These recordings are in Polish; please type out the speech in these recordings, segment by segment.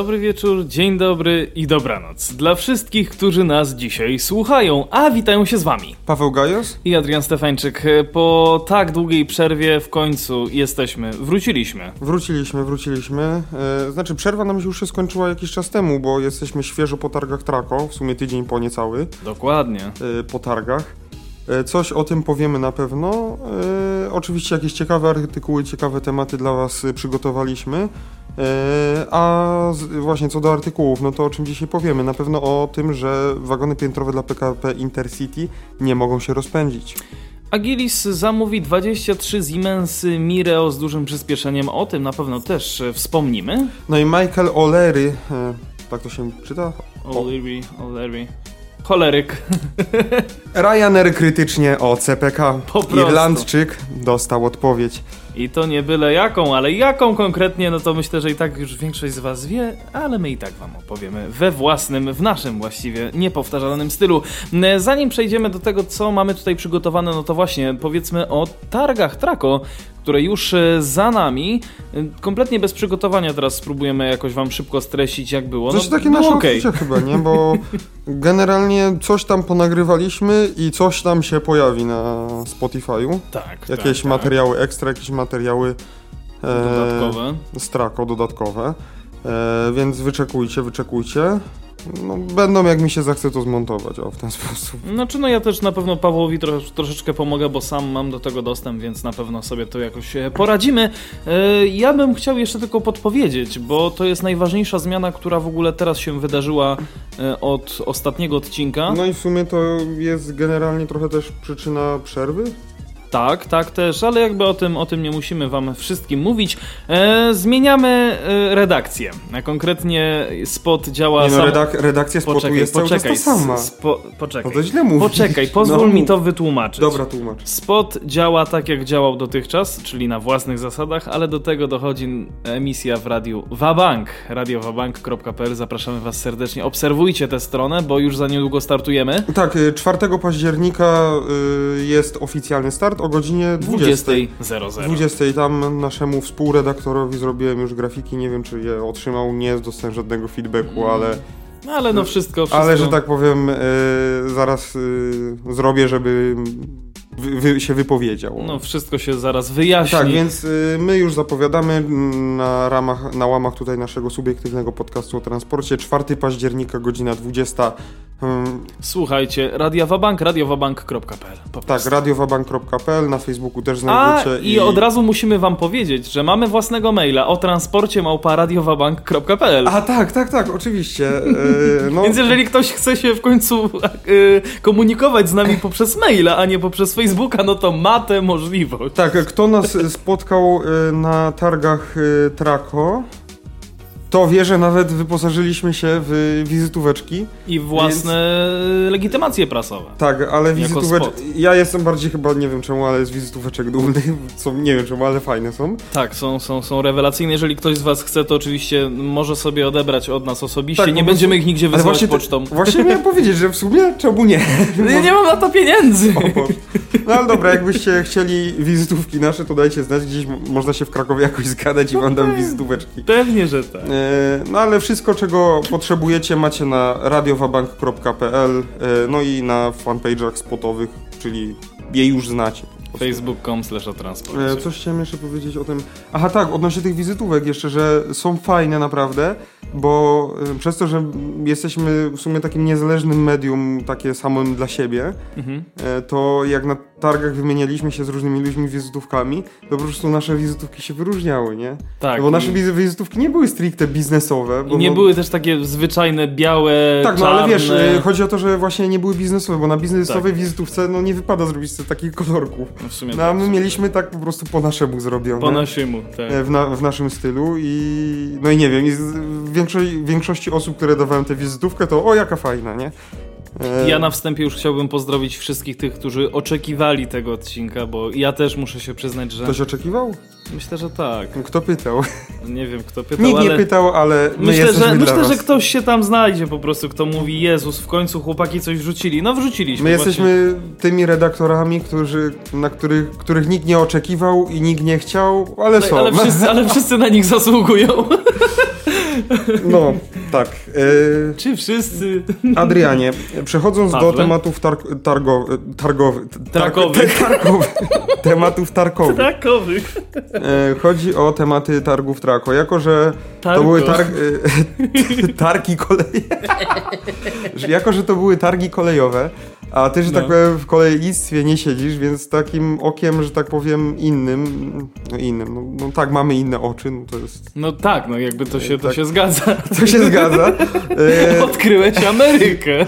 Dobry wieczór, dzień dobry i dobranoc. Dla wszystkich, którzy nas dzisiaj słuchają, a witają się z wami. Paweł Gajos? I Adrian Stefańczyk. Po tak długiej przerwie w końcu jesteśmy, wróciliśmy. Wróciliśmy, wróciliśmy. E, znaczy przerwa nam się już się skończyła jakiś czas temu, bo jesteśmy świeżo po targach Trako, w sumie tydzień po niecały Dokładnie. e, po targach. E, Coś o tym powiemy na pewno. Oczywiście jakieś ciekawe artykuły, ciekawe tematy dla Was przygotowaliśmy. E, a właśnie co do artykułów, no to o czym dzisiaj powiemy? Na pewno o tym, że wagony piętrowe dla PKP Intercity nie mogą się rozpędzić. Agilis zamówi 23 Siemensy Mireo z dużym przyspieszeniem. O tym na pewno też e, wspomnimy. No i Michael O'Leary, e, tak to się czyta? O'Leary, O'Leary. Choleryk. Ryanair krytycznie o CPK. Irlandczyk dostał odpowiedź. I to nie byle jaką, ale jaką konkretnie, no to myślę, że i tak już większość z was wie, ale my i tak wam opowiemy we własnym, w naszym właściwie niepowtarzalnym stylu. E, Zanim przejdziemy do tego, co mamy tutaj przygotowane, no to właśnie powiedzmy o targach Trako, które już e, za nami. E, Kompletnie bez przygotowania teraz spróbujemy jakoś wam szybko streścić, jak było. No, takie nasze okej. odczucia chyba, nie? Bo generalnie coś tam ponagrywaliśmy i coś tam się pojawi na Spotify'u. Tak, Jakieś tak, materiały ekstra, jakieś materiały tak. e, dodatkowe. z Trako dodatkowe. E, więc wyczekujcie, wyczekujcie. No, będą jak mi się zachce to zmontować, o w ten sposób. Znaczy, no ja też na pewno Pawłowi trosz, troszeczkę pomogę, bo sam mam do tego dostęp, więc na pewno sobie to jakoś e, poradzimy. E, Ja bym chciał jeszcze tylko podpowiedzieć, bo to jest najważniejsza zmiana, która w ogóle teraz się wydarzyła e, od ostatniego odcinka. No i w sumie to jest generalnie trochę też przyczyna przerwy. Tak, tak też, ale jakby o tym, o tym nie musimy wam wszystkim mówić. E, zmieniamy e, redakcję, a konkretnie spot działa Nie no, sam... redak redakcja spotu Poczekaj, jest cały czas poczekaj, ta sama. Spo... poczekaj. No to źle mówisz. Poczekaj, pozwól No, mi to wytłumaczyć. Dobra, tłumacz. Spot działa tak, jak działał dotychczas, czyli na własnych zasadach, ale do tego dochodzi emisja w radiu Wabank. radiowabank.pl. Zapraszamy Was serdecznie. Obserwujcie tę stronę, bo już za niedługo startujemy. Tak, y, 4 października y, jest oficjalny start o godzinie 20. 20.00. 20. Tam naszemu współredaktorowi zrobiłem już grafiki, nie wiem czy je otrzymał, nie dostałem żadnego feedbacku, ale, No, ale no wszystko, wszystko. ale że tak powiem, y, zaraz y, zrobię, żeby wy, wy, się wypowiedział. No wszystko się zaraz wyjaśni. Tak, więc y, my już zapowiadamy mm, na ramach, na łamach tutaj naszego subiektywnego podcastu o transporcie 4 października, godzina 20. Ym, Słuchajcie, Radio Wabank, radiowabank.pl. Tak, radiowabank.pl, na Facebooku też A, znajdziecie. i od razu musimy wam powiedzieć, że mamy własnego maila o transporcie małpa radiowabank.pl. A tak, tak, tak, oczywiście. Yy, no, Więc jeżeli ktoś chce się w końcu y, komunikować z nami poprzez maila, a nie poprzez Facebooka, no to ma tę możliwość. Tak, kto nas spotkał y, na targach Trako, to wie, że nawet wyposażyliśmy się w wizytóweczki. I własne legitymacje prasowe. Tak, ale wizytóweczki. Ja jestem bardziej chyba, nie wiem czemu, ale z wizytóweczek dumny. Są, nie wiem czemu, ale fajne są. Tak, są, są, są rewelacyjne. Jeżeli ktoś z was chce, to oczywiście może sobie odebrać od nas osobiście. Tak, nie będziemy prostu- ich nigdzie wysyłać właśnie, pocztą. Te, właśnie miałem powiedzieć, że w sumie czemu nie? Ja nie mam na to pieniędzy. O. No ale dobra, jakbyście chcieli wizytówki nasze, to dajcie znać. Gdzieś można się w Krakowie jakoś zgadać i wam dam wizytóweczki. Pewnie, że tak. E, No ale wszystko, czego potrzebujecie, macie na radiowabank.pl, e, no i na fanpage'ach spotowych, czyli je już znacie. Facebook.com slash. E, Coś chciałem jeszcze powiedzieć o tym. Aha, tak, odnośnie tych wizytówek jeszcze, że są fajne naprawdę, bo e, przez to, że jesteśmy w sumie takim niezależnym medium, takie samym dla siebie, Mhm. e, to jak na targach wymienialiśmy się z różnymi ludźmi wizytówkami, to po prostu nasze wizytówki się wyróżniały, nie? Tak. No bo nasze wizytówki nie były stricte biznesowe. Bo I nie no, były też takie zwyczajne, białe, Tak, no czarne. ale wiesz, e, chodzi o to, że właśnie nie były biznesowe, bo na biznesowej Tak. wizytówce no nie wypada zrobić sobie takich kolorków. No w sumie No a tak. my mieliśmy tak po prostu po naszemu zrobione. Po naszemu, tak. e, w, na, w naszym stylu i no i nie wiem, i z, większość, większości osób, które dawałem tę wizytówkę, to o jaka fajna, nie? E, Ja na wstępie już chciałbym pozdrowić wszystkich tych, którzy oczekiwali tego odcinka, bo ja też muszę się przyznać, że Ktoś oczekiwał? myślę, że tak. Kto pytał? Nie wiem kto pytał, Nikt ale nie pytał, ale my myślę, że, myślę, że ktoś się tam znajdzie po prostu, kto mówi Jezus, w końcu chłopaki coś wrzucili. No wrzuciliśmy. My właśnie. jesteśmy tymi redaktorami, którzy, na których, których nikt nie oczekiwał i nikt nie chciał, ale są. No, Ale wszyscy, ale wszyscy na nich zasługują. No, tak. E, Czy wszyscy? Adrianie, przechodząc do Pawle? tematów tar targo targowych, Targowych. targowych, tematów targowych. Trakowych. E, chodzi o tematy targów Trako. Jako, że to Targo. były targ, e, targi koleje. że jako, że to były targi kolejowe, a ty, że tak No. powiem, w kolejnictwie nie siedzisz, więc takim okiem, że tak powiem, innym, no innym, no, no tak, mamy inne oczy, no to jest, No tak, no jakby to się, to Tak. się zgadza. to się zgadza. E, Odkryłeś Amerykę.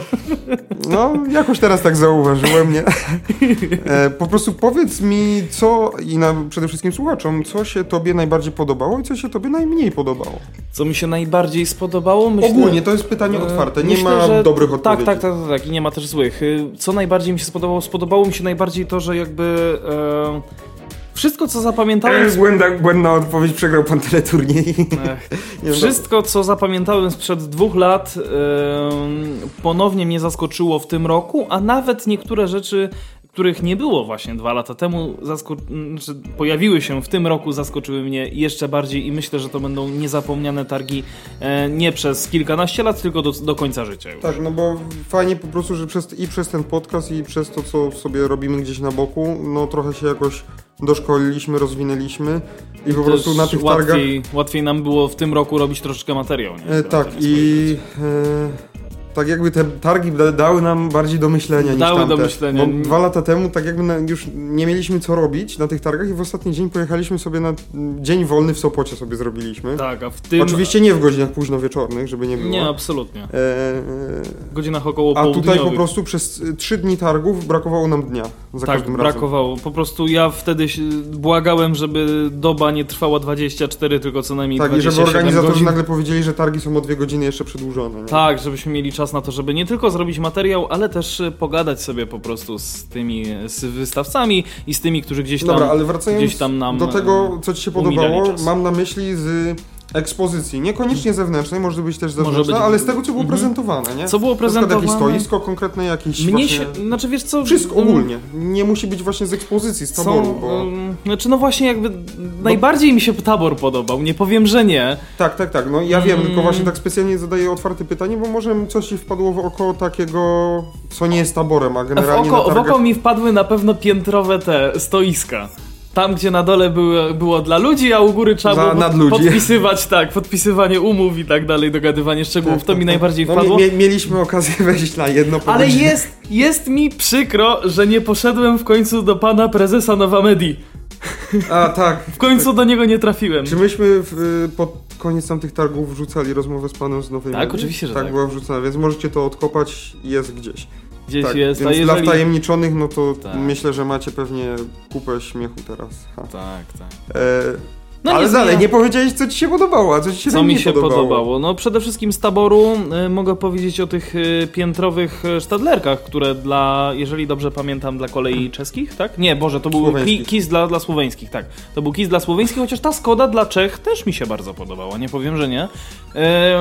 No, jakoś teraz tak zauważyłem, nie? E, po prostu powiedz mi, co i na, przede wszystkim słuchaczom, co się tobie najbardziej podobało i co się tobie najmniej podobało. Co mi się najbardziej spodobało? Myślę, Ogólnie, to jest pytanie e, otwarte, nie myślę, ma dobrych tak, odpowiedzi. Tak, tak, tak, tak, i nie ma też złych. Y, Co najbardziej mi się spodobało? Spodobało mi się najbardziej to, że jakby e, wszystko, co zapamiętałem... E, Błędna, błędna odpowiedź, przegrał pan teleturniej. Ech, Nie, no, Wszystko, co zapamiętałem sprzed dwóch lat, em, ponownie mnie zaskoczyło w tym roku, a nawet niektóre rzeczy, których nie było właśnie dwa lata temu, zasko- znaczy pojawiły się w tym roku, zaskoczyły mnie jeszcze bardziej i myślę, że to będą niezapomniane targi e, nie przez kilkanaście lat, tylko do, do końca życia już. Tak, no bo fajnie po prostu, że przez, i przez ten podcast i przez to, co sobie robimy gdzieś na boku, no trochę się jakoś doszkoliliśmy, rozwinęliśmy i po prostu na tych targach... łatwiej, łatwiej nam było w tym roku robić troszeczkę materiał. Nie? E, tak, i e, tak jakby te targi da, dały nam bardziej do myślenia Dały niż do tamte. myślenia. Bo dwa lata temu tak jakby na, już nie mieliśmy co robić na tych targach i w ostatni dzień pojechaliśmy sobie na dzień wolny w Sopocie sobie zrobiliśmy. Tak, a w tym... Oczywiście nie w godzinach późno wieczornych, żeby nie było. Nie, absolutnie. E, W godzinach około e, a tutaj po prostu przez trzy dni targów brakowało nam dnia za tak, każdym razem. brakowało. Po prostu ja wtedy błagałem, żeby doba nie trwała 24, tylko co najmniej Tak, i 27 żeby organizatorzy godzin. nagle powiedzieli, że targi są o dwie godziny jeszcze przedłużone. Nie? Tak, żebyśmy mieli czas na to, żeby nie tylko zrobić materiał, ale też e, pogadać sobie po prostu z tymi z wystawcami i z tymi, którzy gdzieś tam... Dobra, ale wracając gdzieś tam nam, do tego, co Ci się podobało, czas. mam na myśli z ekspozycji. Niekoniecznie zewnętrznej, może być też zewnętrzna, być- ale z tego, co było Mhm. prezentowane, nie? Co było przykład jakieś prezentowane? stoisko konkretne, jakieś Mnie właśnie... się... Znaczy wiesz co... Wszystko mm, ogólnie. Nie musi być właśnie z ekspozycji, z taboru, Są, bo... mm, znaczy no właśnie jakby najbardziej mi się tabor podobał, nie powiem, że nie. Tak, tak, tak. No ja wiem, Mm. tylko właśnie tak specjalnie zadaję otwarte pytanie, bo może coś Ci wpadło w oko takiego, co nie jest taborem, a W generalnie oko, na w targach... oko mi wpadły na pewno piętrowe te stoiska. Tam, gdzie na dole było, było dla ludzi, a u góry trzeba było nad pod, ludzi. podpisywać, tak, podpisywanie umów i tak dalej, dogadywanie szczegółów. Tak, to tak, mi tak. najbardziej no, wpadło. mie- mieliśmy okazję wejść na jedno Ale jest, jest mi przykro, że nie poszedłem w końcu do pana prezesa Nowamedi. A, tak. W końcu do niego nie trafiłem. Czy myśmy w, y, pod koniec tamtych targów wrzucali rozmowę z panem z Nowej Tak, Medii? oczywiście, że tak. tak. była wrzucona, więc możecie to odkopać, jest gdzieś. Gdzieś tak, jest, więc a dla jeżeli... wtajemniczonych, no to Tak. myślę, że macie pewnie kupę śmiechu teraz. Ha. Tak, tak. E, No ale nie dalej, zmienia- nie powiedziałeś, co ci się podobało, a co ci się Co najmniej mi się podobało. podobało? No przede wszystkim z taboru y, mogę powiedzieć o tych y, piętrowych y, sztadlerkach, które dla, jeżeli dobrze pamiętam, dla kolei czeskich, tak? Nie, Boże, to był kis dla, dla słoweńskich, tak. To był kis dla słoweńskich, chociaż ta Skoda dla Czech też mi się bardzo podobała, nie powiem, że nie.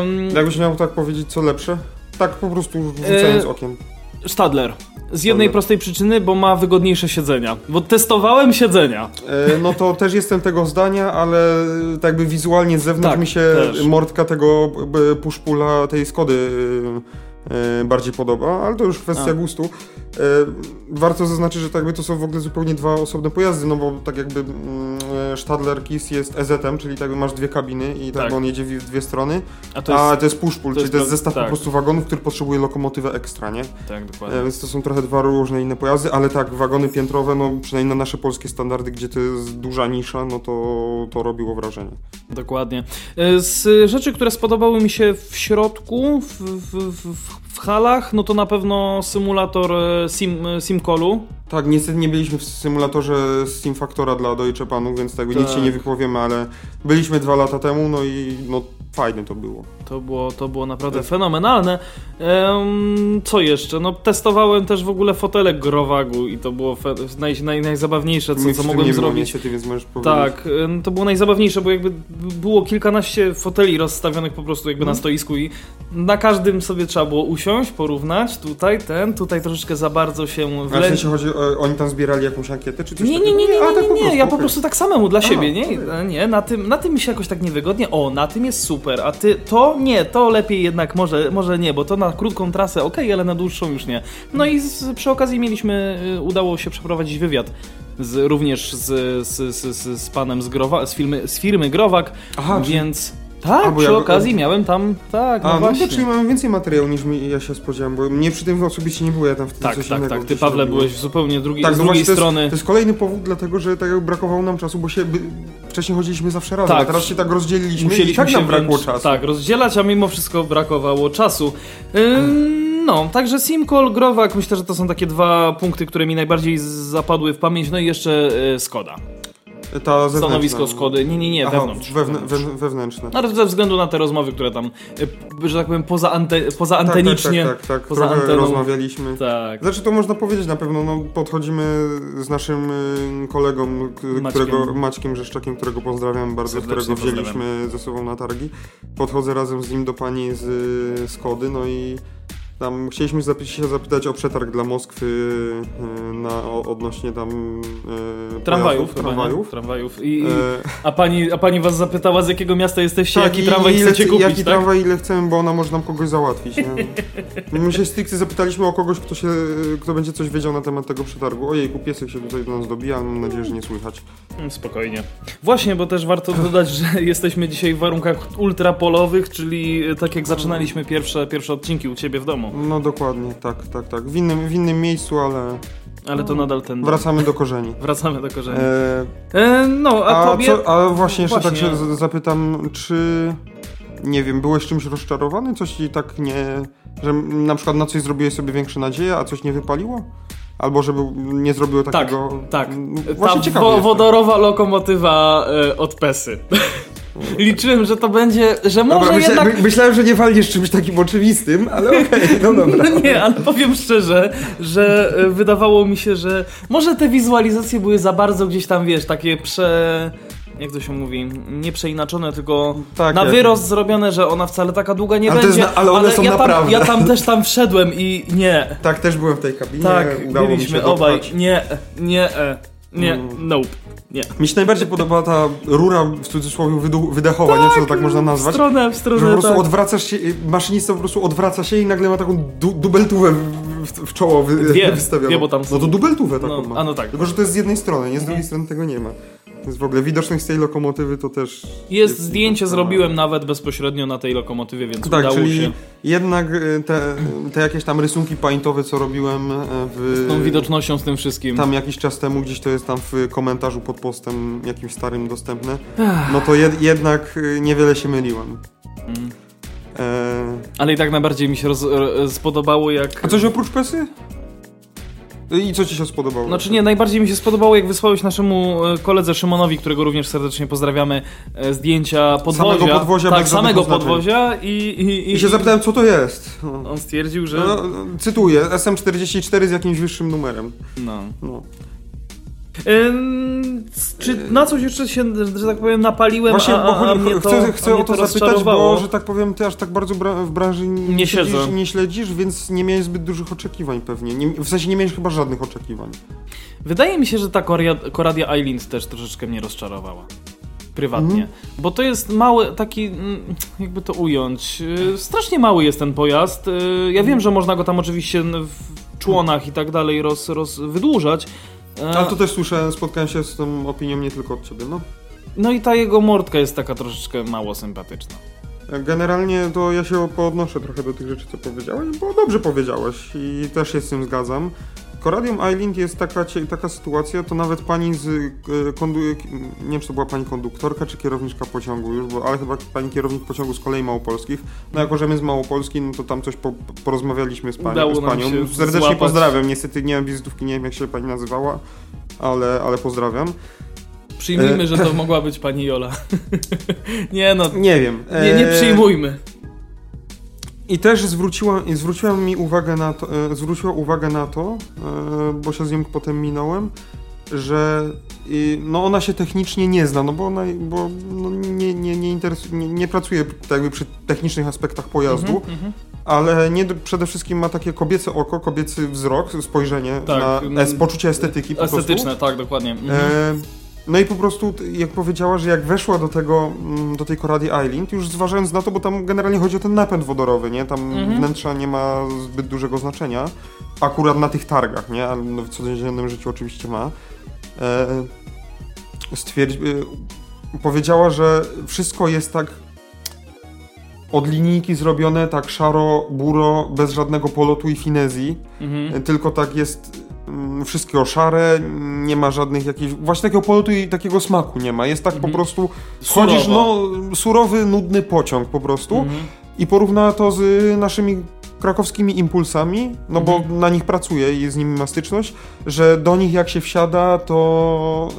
Ym, Jakbyś miał tak powiedzieć, co lepsze? Tak po prostu rzucając E, okiem. Stadler. Z jednej Stadler. prostej przyczyny, bo ma wygodniejsze siedzenia. Bo testowałem siedzenia. E, no to też jestem tego zdania, ale tak jakby wizualnie z zewnątrz Tak, mi się też. mordka tego puszpula tej Skody e, e, bardziej podoba, ale to już kwestia A. gustu. E, warto zaznaczyć, że tak jakby to są w ogóle zupełnie dwa osobne pojazdy, no bo tak jakby mm, e, Stadler Kiss jest EZ-em, czyli tak jakby masz dwie kabiny i tak, Tak. on jedzie w dwie strony, A to jest... a to jest pushpull, czyli to jest zestaw tak. po prostu wagonów, który potrzebuje lokomotywę ekstra, nie? Tak, E, dokładnie. Więc to są trochę dwa różne inne pojazdy, ale tak, wagony piętrowe, no przynajmniej na nasze polskie standardy, gdzie to jest duża nisza, no to, to robiło wrażenie. Dokładnie. E, Z rzeczy, które spodobały mi się w środku, w, w, w, w halach, no to na pewno symulator e, sim, SimCallu. Tak, niestety nie byliśmy w symulatorze Steam Factora dla Deutsche Panów, więc tak, jakby nic Tak. się nie wypowiemy, ale byliśmy dwa lata temu, no i no, fajne to było. To było, to było naprawdę fenomenalne. Em, co jeszcze? No testowałem też w ogóle fotele Growagu i to było naj, naj, najzabawniejsze, co, co w mogłem nie było zrobić. Niestety, więc możesz powiedzieć. Tak, to było najzabawniejsze, bo jakby było kilkanaście foteli rozstawionych po prostu jakby na Mhm. stoisku i na każdym sobie trzeba było usiąść, porównać, tutaj ten, tutaj troszeczkę za bardzo się A w wleci. sensie chodzi, o, oni tam zbierali jakąś ankietę, czy coś Nie, nie, takiego? nie, nie, A, nie, tak nie, nie, ja po prostu tak samemu dla siebie, nie? E, Nie, na tym, na tym mi się jakoś tak niewygodnie. O, na tym jest super, a ty to nie, to lepiej jednak może, może nie, bo to na krótką trasę ok, ale na dłuższą już nie. No i z, przy okazji mieliśmy, y, udało się przeprowadzić wywiad z, również z, z, z, z, panem z, Growa, z, firmy, z firmy Growak, Aha, więc tak, A, bo przy okazji miałem tam, tak, no A, no właśnie. to czyli mamy więcej materiału niż mi, ja się spodziewałem, bo mnie przy tym osobiście nie było, ja tam wtedy tak, coś tak, innego tak, ty Pawle robiłem. byłeś zupełnie drugiej, Tak, z no drugiej właśnie, strony. To jest, to jest kolejny powód, dlatego że tak brakowało nam czasu, bo się by, wcześniej chodziliśmy zawsze razem, Tak. a teraz się tak rozdzieliliśmy Musieliśmy i tak nam brakło wręcz, czasu. Tak, rozdzielać, a mimo wszystko brakowało czasu. Ym, no, także Simcol, Growak, myślę, że to są takie dwa punkty, które mi najbardziej zapadły w pamięć. No i jeszcze y, Skoda. Ta. Stanowisko Skody. Nie, nie, nie, Aha, wewnątrz. Wewn- wewnętrzne. No, ale ze względu na te rozmowy, które tam, y, że tak powiem, poza, ante, poza Tak, antenicznie. Tak, tak, tak, tak. poza anteną. rozmawialiśmy. Tak. Znaczy to można powiedzieć na pewno, no podchodzimy z naszym y, kolegą, Maćkiem. którego Maćkiem Rzeszczakiem, którego pozdrawiam bardzo, Serdecznie którego wzięliśmy ze sobą na targi. Podchodzę razem z nim do pani z y, Skody, no i tam chcieliśmy zapy- się zapytać o przetarg dla Moskwy y, na, o, odnośnie tam y, Tramwajów, chyba, tramwajów. Tramwajów. I, E, a, pani, a pani was zapytała, z jakiego miasta jesteście, tak, jaki tramwaj ile, chcecie kupić, Jaki tak? tramwaj, ile chcemy, bo ona może nam kogoś załatwić. Nie? My się stricte zapytaliśmy o kogoś, kto, się, kto będzie coś wiedział na temat tego przetargu. Ojej, piesek się tutaj do nas dobija, mam nadzieję, że nie słychać. Mm, Spokojnie. Właśnie, bo też warto dodać, że jesteśmy dzisiaj w warunkach ultrapolowych, czyli e, tak jak zaczynaliśmy pierwsze, pierwsze odcinki u ciebie w domu. No dokładnie, tak, tak, tak. W innym, w innym miejscu, ale Ale to nadal ten. wracamy do korzeni. Wracamy do korzeni. E, E, no, a, a, tobie. co, a właśnie jeszcze Właśnie. tak się zapytam, czy nie wiem, byłeś czymś rozczarowany? Coś ci tak nie... że na przykład na coś zrobiłeś sobie większe nadzieje, a coś nie wypaliło? Albo żeby nie zrobiło Tak, takiego... tak. Mm, Ta Właśnie ciekawe wo- wodorowa lokomotywa e, od Pesy. Liczyłem, że to będzie, że może Dobra, myśla, jednak... my, myślałem, że nie walniesz czymś takim oczywistym, ale okej, no dobra. No nie, ale powiem szczerze, że e, wydawało mi się, że może te wizualizacje były za bardzo gdzieś tam, wiesz, takie prze... Jak to się mówi? Nie przeinaczone, tylko Tak, na wyrost zrobione, że ona wcale taka długa nie Ale będzie. na- ale one są ja tam, naprawdę. ja tam też tam wszedłem i nie. Tak, też byłem w tej kabinie, Tak, udało mi się obaj. Nie, nie, e, nie, Mm. nope. Nie. Mi się najbardziej podobała ta rura w cudzysłowie wydechowa, nie wiem, czy to tak można W nazwać. stronę, w Że stronę, po prostu tak. odwracasz się, maszynista po prostu odwraca się i nagle ma taką du dubeltówę w, w, w czoło wy, Dwie, wystawioną. dwie, bo tam są- No to dubeltówę taką No, ma. a no tak. Tylko, że to jest z jednej strony, nie z drugiej strony tego nie ma. Więc w ogóle widoczność z tej lokomotywy to też... Jest zdjęcie, to- zrobiłem nawet bezpośrednio na tej lokomotywie, więc Tak, udało czyli się. jednak y, te, te jakieś tam rysunki paintowe, co robiłem y, w... Z tą widocznością, z tym wszystkim. Tam jakiś czas temu, gdzieś to jest tam w komentarzu pod postem jakimś starym dostępne, no to jed, jednak y, niewiele się myliłem. Mm. E, Ale i tak najbardziej mi się roz, ro- spodobało jak... a coś oprócz pesy? I co ci się spodobało? Znaczy nie, najbardziej mi się spodobało jak wysłałeś naszemu e, koledze Szymonowi, którego również serdecznie pozdrawiamy, e, zdjęcia podwozia. Samego podwozia Tak, samego podwozia i... I, I się zapytałem, co to jest. No. On stwierdził, że... No, cytuję, SM44 z jakimś wyższym numerem. No. No. Ym, czy na coś jeszcze się, że tak powiem, napaliłem, Właśnie, a, a, a mnie to, chcę, chcę a o mnie to zapytać, bo, że tak powiem, ty aż tak bardzo bra w branży nie, Nie śledzisz, siedzę. nie śledzisz, więc nie miałeś zbyt dużych oczekiwań pewnie. Nie, w sensie nie miałeś chyba żadnych oczekiwań. Wydaje mi się, że ta Korea, Koradia Island też troszeczkę mnie rozczarowała. Prywatnie. Mhm. Bo to jest mały, taki, mm, jakby to ująć, yy, strasznie mały jest ten pojazd. Yy, Ja wiem, że można go tam oczywiście w członach i tak dalej roz, roz wydłużać. Ale to też słyszę, spotkałem się z tą opinią nie tylko od ciebie, no. No i ta jego mordka jest taka troszeczkę mało sympatyczna. Generalnie to ja się podnoszę trochę do tych rzeczy, co powiedziałeś, bo dobrze powiedziałeś i też się z tym zgadzam. Koradium Island jest taka, taka sytuacja, to nawet pani z e, kondu, nie wiem czy to była pani konduktorka czy kierowniczka pociągu już, bo, ale chyba pani kierownik pociągu z kolei małopolskich. No jako, że my z Małopolski, no to tam coś po, porozmawialiśmy z panią. Udało z panią. Serdecznie złapać. pozdrawiam, niestety nie mam wizytówki, nie wiem jak się pani nazywała, ale, ale pozdrawiam. Przyjmijmy, E, że to mogła być pani Jola. nie no, Nie wiem. nie, nie e, przyjmujmy. I też zwróciła, zwróciła mi uwagę na to, e, zwróciła uwagę na to, e, bo się z nią potem minąłem, że no ona się technicznie nie zna, no bo ona bo, no, nie, nie, nie, nie, nie pracuje tak jakby przy technicznych aspektach pojazdu, Mhm, mhm. ale nie, przede wszystkim ma takie kobiece oko, kobiecy wzrok, spojrzenie Tak, na es, poczucie estetyki po Estetyczne, tak, dokładnie. Mhm. prostu. E, no i po prostu, jak powiedziała, że jak weszła do tego, mm, do tej Corradi Island, już zważając na to, bo tam generalnie chodzi o ten napęd wodorowy, nie? Tam Mhm. wnętrza nie ma zbyt dużego znaczenia. Akurat na tych targach, nie? Ale no w codziennym życiu oczywiście ma. E, stwierdzi, e, powiedziała, że wszystko jest tak od linijki zrobione, tak szaro, buro, bez żadnego polotu i finezji. Mhm. Tylko tak jest mm, wszystko szare, nie ma żadnych jakichś... Właśnie takiego polotu i takiego smaku nie ma. Jest tak Mhm. po prostu... Wchodzisz, Surowo. no, surowy, nudny pociąg po prostu Mhm. i porównała to z naszymi krakowskimi impulsami, no bo Mhm. na nich pracuję i z nimi ma styczność, że do nich jak się wsiada, to...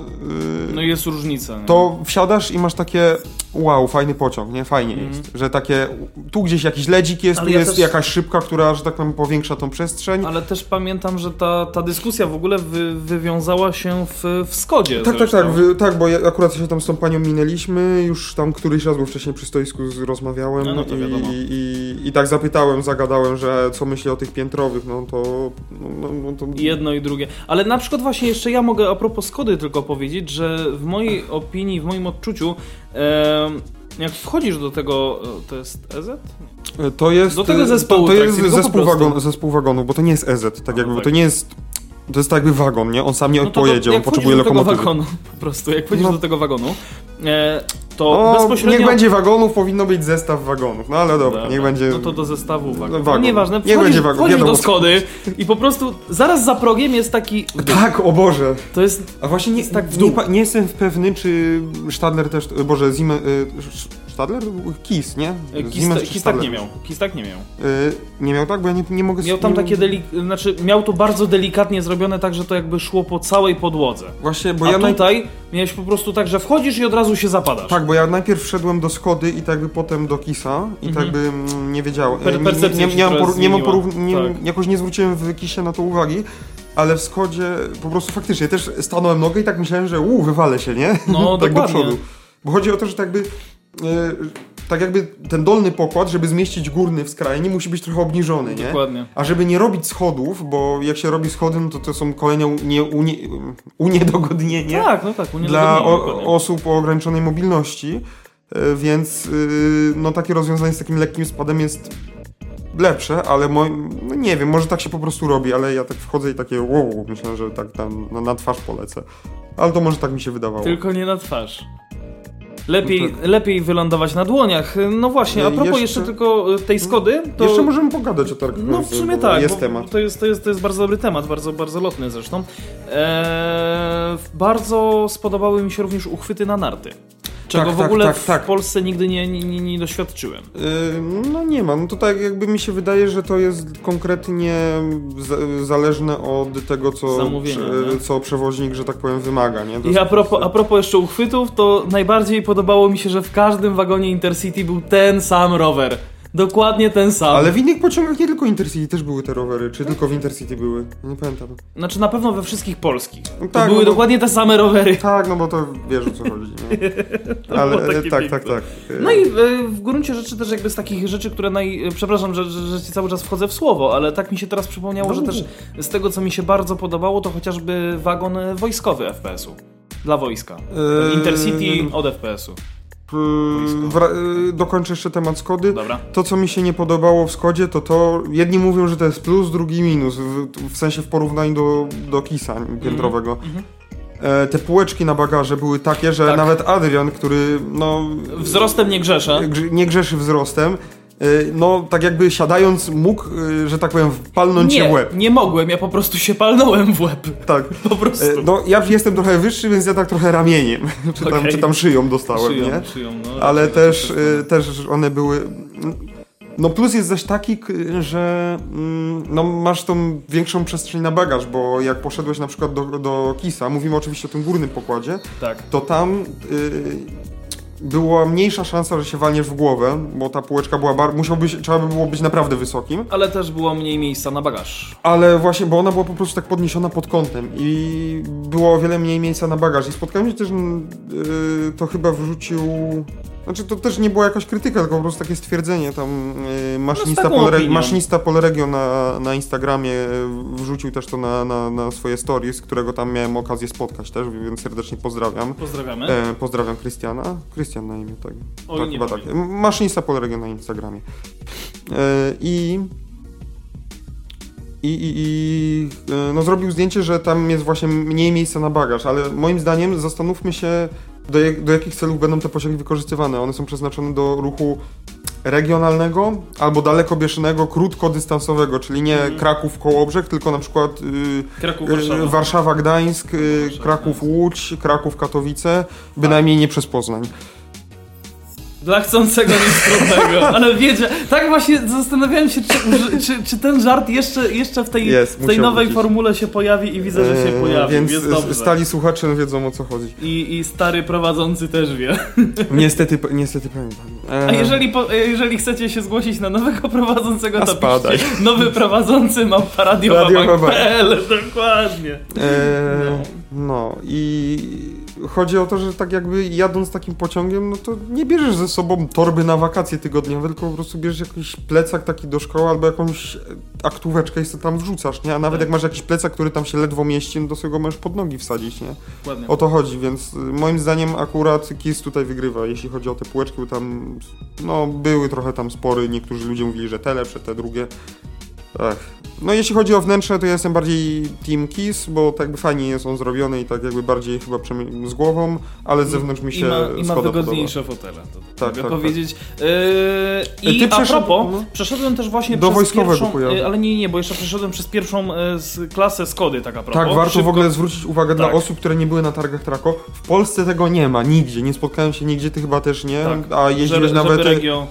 y, No jest różnica. nie? to wsiadasz i masz takie wow, fajny pociąg, nie? Fajnie Mhm. jest, że takie tu gdzieś jakiś ledzik jest, Ale tu ja jest też- jakaś szybka, która, że tak powiem, powiększa tą przestrzeń. Ale też pamiętam, że ta, ta dyskusja w ogóle wy, wywiązała się w, w Skodzie. Tak, tak, zresztą. tak, wy, tak, bo ja, akurat się tam z tą panią minęliśmy, już tam któryś raz, bo wcześniej przy stoisku z, rozmawiałem No, no i, i, i, i tak zapytałem, zagadałem, że co myśli o tych piętrowych, no to... No, no, no to jedno i drugie. Ale na przykład właśnie jeszcze ja mogę a propos Skody tylko powiedzieć, że w mojej opinii, w moim odczuciu, jak wchodzisz do tego, e, to jest EZ? to jest... do tego zespołu To, to jest zespół, prostu. wagon, zespół wagonów, bo to nie jest EZ, tak A, jakby, tak. to nie jest... To jest tak jakby wagon, nie? On sam nie No pojedzie, on potrzebuje do tego lokomotywy. wagonu, po prostu, jak wchodzisz No. do tego wagonu, e, to O, bezpośrednio... niech będzie wagonów, powinno być zestaw wagonów. No ale dobra, niech będzie... No to do zestawu wagon. No, wagon. nieważne, Niech będzie wagon, wchodzisz do Skody i po prostu zaraz za progiem jest taki... Tak, o Boże. To jest... A właśnie nie, Jest tak w nie, dół. pa- nie jestem pewny, czy Stadler też... Boże, Zimmer... y, Stadler? Kis, nie? Kis, czy Kis tak Stadler? nie miał. Kis tak nie miał. Y, nie miał tak? Bo ja nie, nie mogę... Miał tam nie, takie delik... Znaczy, miał to bardzo delikatnie zrobione tak, że to jakby szło po całej podłodze. Właśnie, bo A ja... tutaj miałeś po prostu tak, że wchodzisz i od razu się zapadasz. Tak, bo ja najpierw wszedłem do Skody i tak jakby potem do Kisa i tak jakby mm, nie wiedziałem. Per- Nie- nie, nie, się nie, mam poru- nie, nie, Tak. Jakoś nie zwróciłem w Kisie na to uwagi, ale w Skodzie po prostu faktycznie też stanąłem nogę i tak myślałem, że uuu, wywalę się, nie? No, tak do dokładnie. przodu. Bo chodzi o to, że tak jakby... e, tak jakby ten dolny pokład, żeby zmieścić górny w skrajnie, musi być trochę obniżony, nie? Dokładnie. A żeby nie robić schodów, bo jak się robi schody, no to to są kolejne unie, unie, uniedogodnienia Tak, no tak. dla o, osób o ograniczonej mobilności, e, więc y, no takie rozwiązanie z takim lekkim spadem jest lepsze, ale mo, no nie wiem, może tak się po prostu robi, ale ja tak wchodzę i takie wow, myślę, że tak tam na twarz polecę. Ale to może tak mi się wydawało. Tylko nie na twarz. Lepiej, No lepiej wylądować na dłoniach. No właśnie, a propos jeszcze, jeszcze- tylko e, tej Skody, to... Jeszcze możemy pogadać o targach. No w sumie tak, Jest temat. To, jest, to, jest, to jest bardzo dobry temat, bardzo, bardzo lotny zresztą. Eee, bardzo spodobały mi się również uchwyty na narty. Czego Tak, w tak, ogóle tak, w tak. Polsce nigdy nie, nie, nie, doświadczyłem. Yy, No nie ma, no to tak jakby mi się wydaje, że to jest konkretnie za- zależne od tego, co, prze- co przewoźnik, że tak powiem, wymaga, nie? To I a po propos, a propos jeszcze uchwytów, to najbardziej podobało mi się, że w każdym wagonie Intercity był ten sam rower. Dokładnie ten sam. Ale w innych pociągach nie tylko Intercity też były te rowery, czy tylko w Intercity były? Nie pamiętam. Znaczy na pewno we wszystkich polskich. No tak, były no bo- dokładnie te same rowery. Tak, no bo to wiesz o co chodzi, nie? było Ale takie tak, piękne. tak, tak. No i e, w gruncie rzeczy też jakby z takich rzeczy, które naj... e, Przepraszam, że, że, że ci cały czas wchodzę w słowo, ale tak mi się teraz przypomniało, No że też z tego, co mi się bardzo podobało, to chociażby wagon e, wojskowy FPS-u. Dla wojska. Eee, Intercity od FPS-u. Wra- yy, dokończę jeszcze temat Skody. Dobra. To, co mi się nie podobało w Skodzie, to to, jedni mówią, że to jest plus, drugi minus, w, w sensie w porównaniu do, do Kisa piętrowego. mhm. E, te półeczki na bagaże były takie, że Tak. nawet Adrian, który no, Wzrostem nie grzeszę. grze- nie grzeszy wzrostem, no tak jakby siadając mógł, e, że tak powiem, palnąć się w Nie, łeb. nie mogłem, ja po prostu się palnąłem w łeb. Tak. Po prostu. E, No, ja jestem trochę wyższy, więc ja tak trochę ramieniem, czy, tam, Okej. czy tam szyją dostałem, Szyją, nie? szyją, no, Ale też, y, też one były. No plus jest zaś taki, że mm, no, masz tą większą przestrzeń na bagaż, bo jak poszedłeś na przykład do, do Kisa, mówimy oczywiście o tym górnym pokładzie, Tak. to tam y, była mniejsza szansa, że się walniesz w głowę, bo ta półeczka była, bar- musiałbyś, trzeba by było być naprawdę wysokim, Ale też było mniej miejsca na bagaż. ale właśnie, bo ona była po prostu tak podniesiona pod kątem i było o wiele mniej miejsca na bagaż i spotkałem się też, mm, y, to chyba wrzucił... Znaczy to też nie była jakaś krytyka, tylko po prostu takie stwierdzenie tam y, maszynista, taką Polre- maszynista Polregio na, na Instagramie y, wrzucił też to na, na, na swoje stories, którego tam miałem okazję spotkać też, więc serdecznie pozdrawiam. Pozdrawiamy. E, pozdrawiam Krystiana. Krystian na imię, tak. Oj, tak chyba tak. Maszynista Polregio na Instagramie. E, I... I, i, i e, no zrobił zdjęcie, że tam jest właśnie mniej miejsca na bagaż, ale moim zdaniem zastanówmy się, do, jak, do jakich celów będą te pociągi wykorzystywane. One są przeznaczone do ruchu regionalnego albo dalekobieżnego, krótkodystansowego, czyli nie Mhm. Kraków Kołobrzeg, tylko na przykład y, Kraków, y, Warszawa. Warszawa, Gdańsk, y, Warszawa, Kraków, Łódź, Kraków, Katowice, bynajmniej nie przez Poznań. Dla chcącego nic trudnego. Ale wiecie, tak właśnie zastanawiałem się, czy, czy, czy ten żart jeszcze, jeszcze w tej, Jest, w tej nowej wrócić. formule się pojawi i widzę, że się Eee, pojawi. Więc jest dobrze. stali słuchacze wiedzą o co chodzi. I, I stary prowadzący też wie. Niestety, niestety pamiętam. Eee, A jeżeli, po, jeżeli chcecie się zgłosić na nowego prowadzącego, to spadaj. piszcie nowy prowadzący ma Radio radiowabank.pl Dokładnie. Eee, no i chodzi o to, że tak jakby jadąc takim pociągiem, no to nie bierzesz ze sobą torby na wakacje tygodniowe, tylko po prostu bierzesz jakiś plecak taki do szkoły albo jakąś aktóweczkę i sobie tam wrzucasz, nie? A nawet Tak. jak masz jakiś plecak, który tam się ledwo mieści, no to sobie go możesz pod nogi wsadzić, nie? Dokładnie. O to chodzi, więc y, moim zdaniem akurat KIS tutaj wygrywa, jeśli chodzi o te półeczki, bo tam no, były trochę tam spory, niektórzy ludzie mówili, że te lepsze, te drugie. Ach. No jeśli chodzi o wnętrze, to ja jestem bardziej Team Kiss, bo tak jakby fajnie jest on zrobiony i tak jakby bardziej chyba z głową, ale z zewnątrz mi się I ma, i ma wygodniejsze fotele, to Tak, mogę tak, powiedzieć. Yy, I Ty a propos, no. przeszedłem też właśnie Do przez wojskowego pierwszą, pojazdu. yy, ale nie, nie, bo jeszcze przeszedłem przez pierwszą klasę Skody, tak a propos. Tak, warto Szybko. w ogóle zwrócić uwagę dla Tak. osób, które nie były na targach Trako. W Polsce tego nie ma, nigdzie. Nie spotkałem się nigdzie, ty chyba też nie. Tak, A jeździłeś nawet. Regio...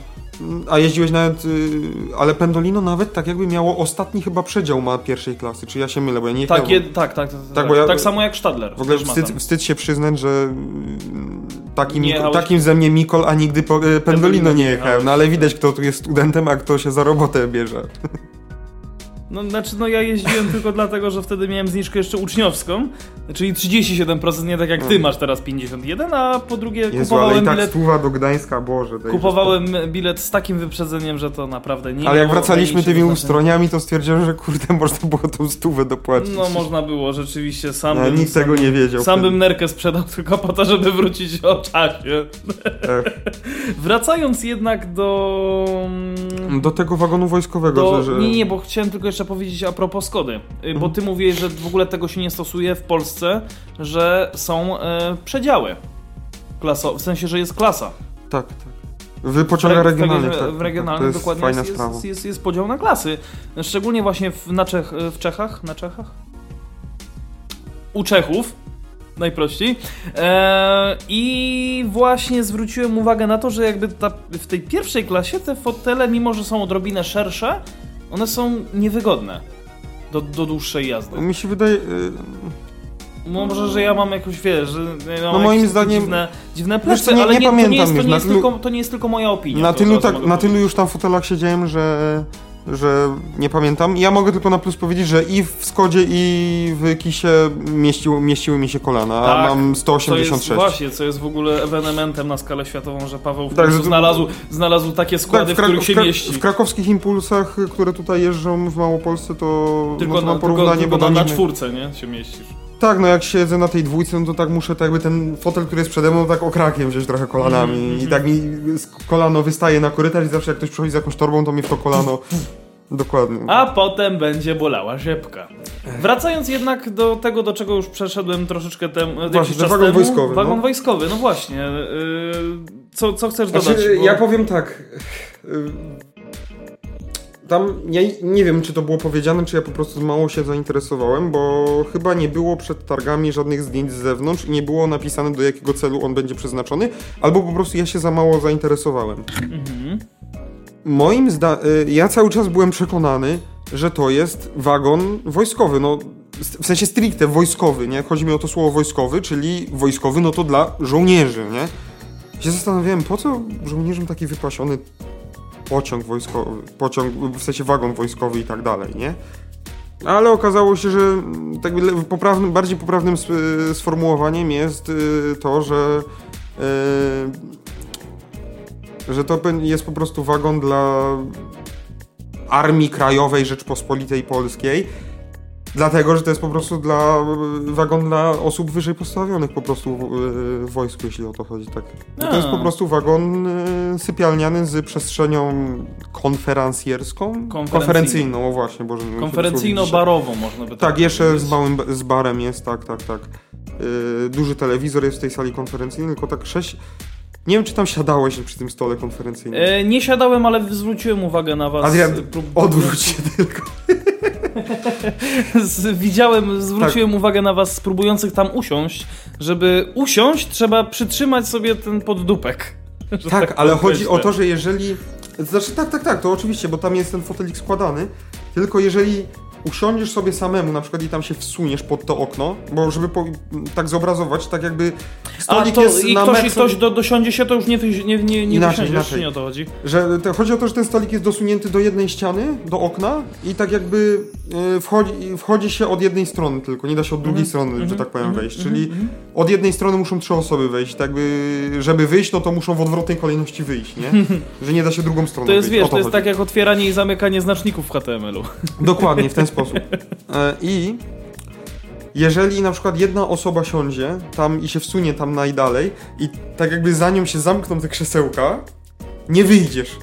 A jeździłeś nawet, y, ale Pendolino nawet tak jakby miało ostatni chyba przedział ma pierwszej klasy, czy ja się mylę, bo ja nie Tak, jechałem. je, tak, tak, tak, Tak, tak, ja- tak samo jak Stadler. W ogóle wstyd, wstyd się przyznać, że mm, takim, jechałeś- takim ze mnie Mikol, a nigdy y, Pendolino nie jechałem. No ale widać, kto tu jest studentem, a kto się za robotę bierze. No, znaczy, no ja jeździłem tylko dlatego, że wtedy miałem zniżkę jeszcze uczniowską, czyli 37%, nie tak jak ty Mm. masz teraz 51, a po drugie Jezu, ale kupowałem i tak bilet, stúwa do Gdańska, Boże. kupowałem bilet z takim wyprzedzeniem, że to naprawdę nie Ale jak wracaliśmy tymi ustroniami, to stwierdziłem, że kurde, można było tą stówę dopłacić. No można było, rzeczywiście, sam No, bym... nikt sam, tego nie wiedział. Sam wtedy. bym nerkę sprzedał tylko po to, żeby wrócić o czasie. Wracając jednak do... mm, Do tego wagonu wojskowego, Do, że... Nie, nie, bo chciałem tylko jeszcze powiedzieć a propos Skody. Y, Bo ty mówiłeś, że w ogóle tego się nie stosuje w Polsce, że są e, przedziały. W sensie, że jest klasa. Tak, tak. W pociągach W re- regionalnych, w, tak, w tak, regionalnych To jest dokładnie fajna jest, sprawa. jest, jest, jest podział na klasy. Szczególnie właśnie w, na Czech, w Czechach. Na Czechach? U Czechów. Najprościej. E, I właśnie zwróciłem uwagę na to, że jakby ta, w tej pierwszej klasie te fotele, mimo że są odrobinę szersze, one są niewygodne do, do dłuższej jazdy. Mi się wydaje... y, No może, że ja mam jakoś, wiesz, że ja No moim zdaniem- dziwne, dziwne plecy, co, nie- ale nie nie, to, nie pamiętam jest, to, nie jest tylko, to nie jest tylko moja opinia. Na tylu, tak, na tylu już tam fotelach siedziałem, że... że nie pamiętam. Ja mogę tylko na plus powiedzieć, że i w Skodzie i w Kisie mieściły, mieściły mi się kolana, a Tak, mam Co jest 186. właśnie, co jest w ogóle ewenementem na skalę światową, że Paweł w Tak, że znalazł, znalazł takie składy, Tak, w, których się Krak- mieści. w krakowskich impulsach, które tutaj jeżdżą w Małopolsce, to Tylko, no, to na, mam tylko, porównanie, tylko bo na, na czwórce, nie? Się mieścisz. Tak, no jak siedzę na tej dwójce, no to tak muszę tak jakby ten fotel, który jest przede mną, tak okrakiem wziąć trochę kolanami Mhm, i tak mi z- kolano wystaje na korytarz i zawsze jak ktoś przychodzi z jakąś torbą, to mi w to kolano... Dokładnie. A potem będzie bolała rzepka. Wracając jednak do tego, do czego już przeszedłem troszeczkę temu, Właśnie, ten czas wagon temu. wojskowy, Wagon no. wojskowy, no właśnie. Yy, co, co chcesz dodać? Znaczy, Bo- ja powiem tak. Y, Tam ja nie wiem, czy to było powiedziane, czy ja po prostu mało się zainteresowałem, bo chyba nie było przed targami żadnych zdjęć z zewnątrz i nie było napisane do jakiego celu on będzie przeznaczony, albo po prostu ja się za mało zainteresowałem. Mhm. moim zdaniem, ja cały czas byłem przekonany, że to jest wagon wojskowy, no w sensie stricte wojskowy, nie? Chodzi mi o to słowo wojskowy, czyli wojskowy, no to dla żołnierzy, nie? Się zastanawiałem, po co żołnierzom taki wypasiony pociąg wojskowy, pociąg, w sensie wagon wojskowy i tak dalej, nie? Ale okazało się, że tak bardziej poprawnym sformułowaniem jest y, to, że y, że to jest po prostu wagon dla Armii Krajowej Rzeczpospolitej Polskiej. Dlatego, że to jest po prostu dla wagon dla osób wyżej postawionych po prostu w, w wojsku, jeśli o to chodzi, tak. To jest po prostu wagon y, sypialniany z przestrzenią konferencjerską? Konferencyjną, o właśnie, Boże. Konferencyjno-barową można by tak Tak, jeszcze z małym, z barem jest, tak, tak, tak. Yy, duży telewizor jest w tej sali konferencyjnej, tylko tak sześć, nie wiem, czy tam siadałeś przy tym stole konferencyjnym. E, nie siadałem, ale zwróciłem uwagę na was. Adrian, odwróć się tylko. Widziałem, zwróciłem tak. uwagę na was spróbujących tam usiąść. Żeby usiąść, trzeba przytrzymać sobie ten poddupek. Tak, tak, ale chodzi o to, że jeżeli... Znaczy, tak, tak, tak, to oczywiście, bo tam jest ten fotelik składany. Tylko jeżeli usiądziesz sobie samemu na przykład i tam się wsuniesz pod to okno, bo żeby po, tak zobrazować, tak jakby stolik A, to, jest i na ktoś, metr... ktoś do, dosiądzie się, to już nie, nie, nie, nie inaczej, inaczej. nie o to chodzi? Że, to, chodzi o to, że ten stolik jest dosunięty do jednej ściany, do okna i tak jakby y, wchodzi, wchodzi się od jednej strony tylko, nie da się od drugiej mm strony, mm -hmm, że tak powiem, mm -hmm, wejść, czyli mm -hmm. od jednej strony muszą trzy osoby wejść, tak by, żeby wyjść, no to muszą w odwrotnej kolejności wyjść, nie? Że nie da się drugą stroną To jest, wyjść. wiesz, to, to jest tak jak otwieranie i zamykanie znaczników w HTML-u. Dokładnie, w ten sposób. E, I jeżeli na przykład jedna osoba siądzie tam i się wsunie tam najdalej i tak jakby za nią się zamkną te krzesełka, nie wyjdziesz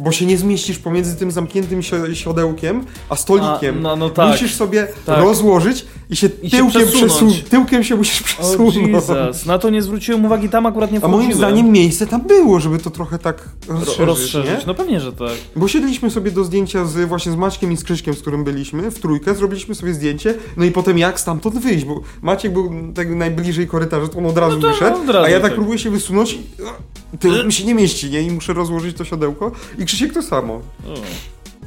bo się nie zmieścisz pomiędzy tym zamkniętym siodełkiem a stolikiem. A, no, no tak. Musisz sobie tak. rozłożyć i się I tyłkiem przesunąć. Tyłkiem się musisz przesunąć. O Jesus. Na to nie zwróciłem uwagi, tam akurat nie A moim zdaniem miejsce tam było, żeby to trochę tak rozszerzyć, rozszerzyć. No pewnie, że tak. Bo siedliśmy sobie do zdjęcia z właśnie z Maćkiem i z Krzyśkiem, z którym byliśmy, w trójkę, zrobiliśmy sobie zdjęcie, no i potem jak stamtąd wyjść, bo Maciek był tak najbliżej korytarza, to on od razu no to, wyszedł, od razu, a ja tak, tak próbuję się wysunąć to mi się nie mieści, nie? I muszę rozłożyć to siodełko. I Krzysiek to samo.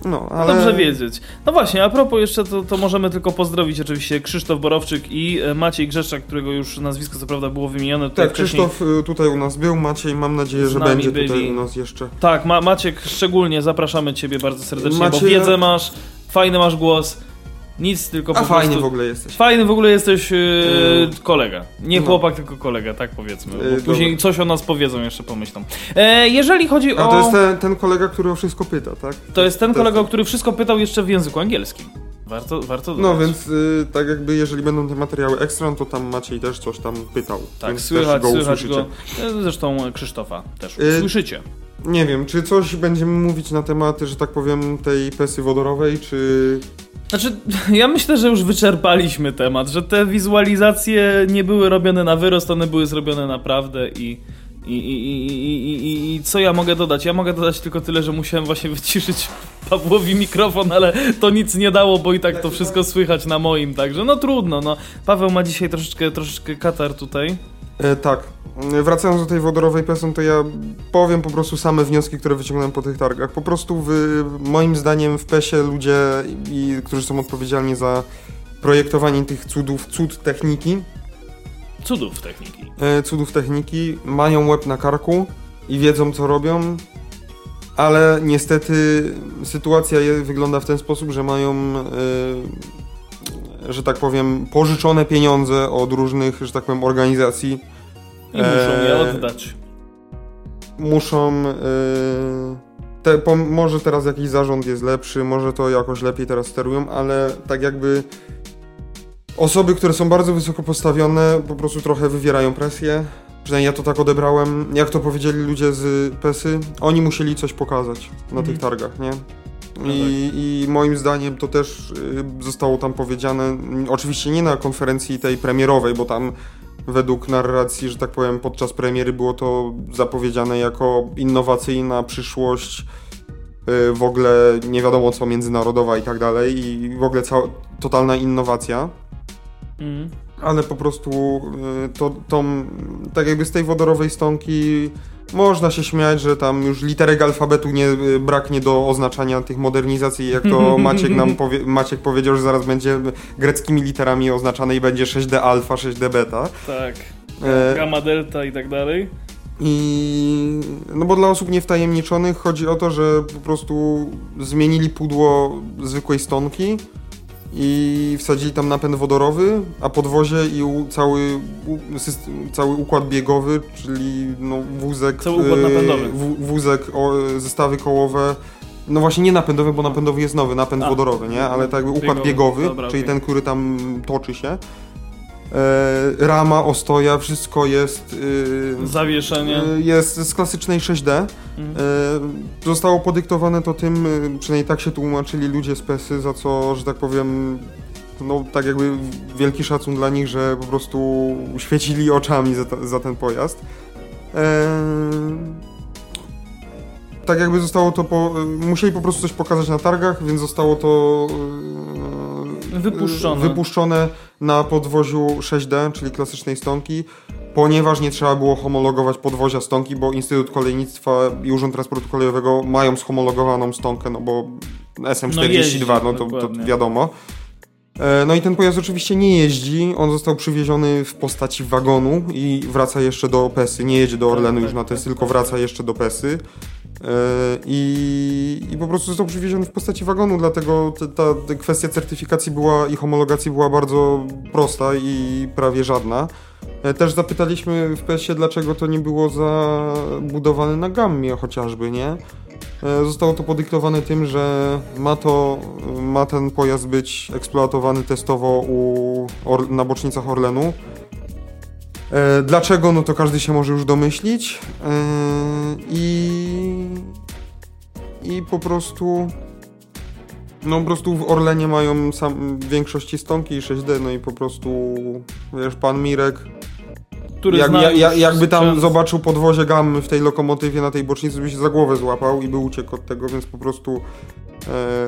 No, ale... Dobrze wiedzieć. No właśnie, a propos jeszcze, to, to możemy tylko pozdrowić oczywiście Krzysztof Borowczyk i e, Maciej Grzeszczak, którego już nazwisko co prawda było wymienione. Tutaj tak, wcześniej... Krzysztof y, tutaj u nas był, Maciej mam nadzieję, że będzie byli. tutaj u nas jeszcze. Tak, Ma Maciek, szczególnie zapraszamy Ciebie bardzo serdecznie, Maciej... bo wiedzę masz, fajny masz głos. Nic, tylko A po fajny w ogóle jesteś. Fajny w ogóle jesteś yy, kolega. Nie no. chłopak, tylko kolega, tak powiedzmy. Yy, później dobra. coś o nas powiedzą, jeszcze pomyślą. E, jeżeli chodzi A, o... A to jest ten, ten, kolega, który o wszystko pyta, tak? To jest ten to kolega, jest... który wszystko pytał jeszcze w języku angielskim. Warto, warto No więc y, tak jakby jeżeli będą te materiały ekstra, no to tam Maciej też coś tam pytał. Tak, słychać, go słychać go. E, zresztą Krzysztofa też y, słyszycie. Nie wiem, czy coś będziemy mówić na temat, że tak powiem, tej pesy wodorowej, czy znaczy, ja myślę, że już wyczerpaliśmy temat, że te wizualizacje nie były robione na wyrost, one były zrobione naprawdę i. I, i, i, i, co ja mogę dodać? Ja mogę dodać tylko tyle, że musiałem właśnie wyciszyć Pawłowi mikrofon, ale to nic nie dało, bo i tak to wszystko słychać na moim, także no trudno. No. Paweł ma dzisiaj troszeczkę, troszeczkę katar tutaj. E, tak. Wracając do tej wodorowej pesy, to ja powiem po prostu same wnioski, które wyciągnąłem po tych targach. Po prostu w, moim zdaniem w PESie ludzie, i, którzy są odpowiedzialni za projektowanie tych cudów, cud techniki. Cudów techniki. E, cudów techniki, mają łeb na karku i wiedzą co robią, ale niestety sytuacja wygląda w ten sposób, że mają, e, że tak powiem, pożyczone pieniądze od różnych, że tak powiem, organizacji i muszą je eee, oddać. Muszą. Yy, te, po, może teraz jakiś zarząd jest lepszy, może to jakoś lepiej teraz sterują, ale tak jakby osoby, które są bardzo wysoko postawione, po prostu trochę wywierają presję. Przynajmniej ja to tak odebrałem. Jak to powiedzieli ludzie z PESY, oni musieli coś pokazać na tych mhm. targach, nie? No I, tak. I, moim zdaniem to też y, zostało tam powiedziane, oczywiście nie na konferencji tej premierowej, bo tam według narracji, że tak powiem, podczas premiery było to zapowiedziane jako innowacyjna przyszłość, y, w ogóle nie wiadomo co, międzynarodowa i tak dalej, i w ogóle cała, totalna innowacja. Mm. Ale po prostu y, to, tą, tak jakby z tej wodorowej stonki Można się śmiać, że tam już literek alfabetu nie y, braknie do oznaczania tych modernizacji, jak to Maciek nam powie, Maciek powiedział, że zaraz będzie greckimi literami oznaczane i będzie 6D alfa, 6D beta. Tak. E, Gamma, delta i tak dalej. I no bo dla osób niewtajemniczonych chodzi o to, że po prostu zmienili pudło zwykłej stonki i wsadzili tam napęd wodorowy, a podwozie i u, cały, u, system, cały układ biegowy, czyli no, wózek, Cały układ e, napędowy. wó- wózek, o, zestawy kołowe. No właśnie nie napędowy, bo napędowy jest nowy, napęd A. wodorowy, nie? Ale tak jakby układ Biegowy, biegowy, dobra, czyli okej. ten, który tam toczy się. E, rama, ostoja, wszystko jest... y, Zawieszenie. Y, Jest z klasycznej 6D. Mhm. Y, Zostało podyktowane to tym, y, przynajmniej tak się tłumaczyli ludzie z PESY, za co, że tak powiem, no tak jakby wielki szacun dla nich, że po prostu świecili oczami za, ta- za ten pojazd. Eee, tak jakby zostało to po, musieli po prostu coś pokazać na targach, więc zostało to Wypuszczone. wypuszczone na podwoziu 6D, czyli klasycznej stonki, ponieważ nie trzeba było homologować podwozia stonki, bo Instytut Kolejnictwa i Urząd Transportu Kolejowego mają schomologowaną stonkę, no bo SM42, jeździ, no, to, to wiadomo. E, No i ten pojazd oczywiście nie jeździ, on został przywieziony w postaci wagonu i wraca jeszcze do Pesy, nie jedzie do Tak, Orlenu tak, już na Tesy, tylko tak, wraca tak. jeszcze do Pesy. E, I, I po prostu został przywieziony w postaci wagonu, dlatego te- ta, ta kwestia certyfikacji była i homologacji była bardzo prosta i prawie żadna. E, Też zapytaliśmy w PES-ie, dlaczego to nie było zabudowane na gammie chociażby, nie? E, Zostało to podyktowane tym, że ma, to, ma ten pojazd być eksploatowany testowo u, na bocznicach Orlenu. Dlaczego? No to każdy się może już domyślić. I, I po prostu. No po prostu w Orlenie mają sam, w większości stonki i 6D, no i po prostu wiesz, pan Mirek Który jak, ja, ja, jakby tam sprzęt. zobaczył podwozie gammy w tej lokomotywie na tej bocznicy, by się za głowę złapał i by uciekł od tego, więc po prostu e,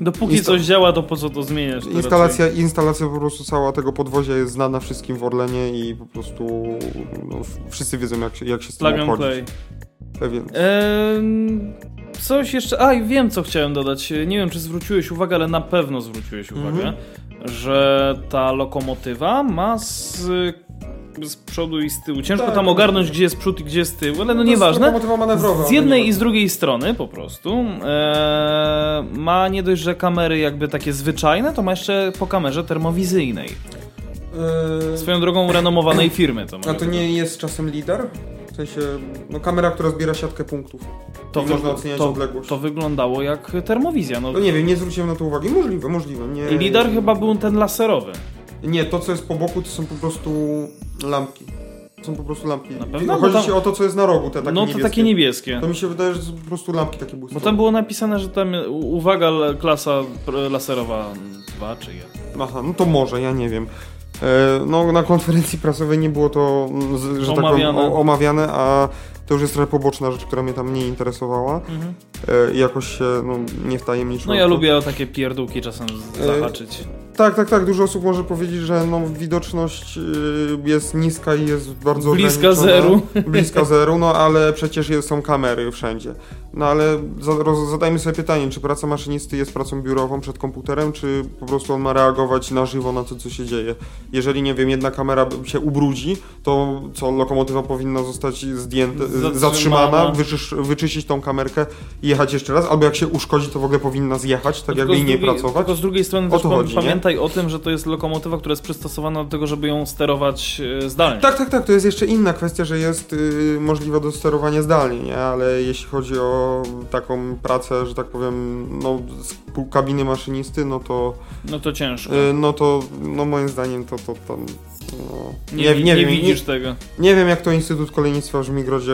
Dopóki coś działa, to po co to zmieniać? Instalacja, instalacja po prostu cała tego podwozia jest znana wszystkim w Orlenie i po prostu no, wszyscy wiedzą jak się, jak się z tym Plug obchodzić. play. Pewien. Coś jeszcze. A, i wiem, co chciałem dodać. Nie wiem, czy zwróciłeś uwagę, ale na pewno zwróciłeś Mhm. uwagę, że ta lokomotywa ma z, z przodu i z tyłu. Ciężko Tak. tam ogarnąć, gdzie jest przód i gdzie jest tył, ale no nieważne. Z jednej i z drugiej strony po prostu e, ma nie dość, że kamery jakby takie zwyczajne, to ma jeszcze po kamerze termowizyjnej. Eee, Swoją drogą renomowanej firmy to A to nie jest czasem lider? W sensie, no kamera, która zbiera siatkę punktów. to, można oceniać to, odległość. to wyglądało jak termowizja. No, No nie wiem, nie zwróciłem na to uwagi. Możliwe, możliwe. Nie... Lidar chyba był ten laserowy. Nie, to co jest po boku to są po prostu lampki. Są po prostu lampki. Na pewno? Chodzi tam- ci o to, co jest na rogu, te takie no to niebieskie. takie niebieskie. To mi się wydaje, że to są po prostu lampki takie błyskowe. Bo tam było napisane, że tam uwaga klasa laserowa 2 czy 1. Aha, no to może, ja nie wiem. E, no, na konferencji prasowej nie było to, mm, że tak Omawiane. powiem, o, omawiane, a to już jest trochę poboczna rzecz, która mnie tam nie interesowała. E, i jakoś się no, nie wtajemniczyłem. No ja lubię o takie pierdółki czasem E, zahaczyć. Tak, tak, tak. Dużo osób może powiedzieć, że no, widoczność y, jest niska i jest bardzo Bliska zeru. Bliska zeru, no ale przecież są kamery wszędzie. No ale zadajmy sobie pytanie, czy praca maszynisty jest pracą biurową przed komputerem, czy po prostu on ma reagować na żywo na to, co się dzieje. Jeżeli, nie wiem, jedna kamera się ubrudzi, to co, lokomotywa powinna zostać zdjęta, Zatrzymana. zatrzymana, wyczysz, wyczyścić tą kamerkę i jechać jeszcze raz, albo jak się uszkodzi, to w ogóle powinna zjechać, tak jakby i nie pracować. Tylko z drugiej strony O też chodzi, nie? pamiętaj o tym, że to jest lokomotywa, która jest przystosowana do tego, żeby ją sterować e, zdalnie. Tak, tak, tak. To jest jeszcze inna kwestia, że jest y, możliwe do sterowania zdalnie, nie? Ale jeśli chodzi o taką pracę, że tak powiem, no z pół kabiny maszynisty, no to, No to ciężko. y, no to, no moim zdaniem to, to, to no, nie, nie, wiem, widzisz nie, tego. nie wiem jak to Instytut Kolejnictwa w Żmigrodzie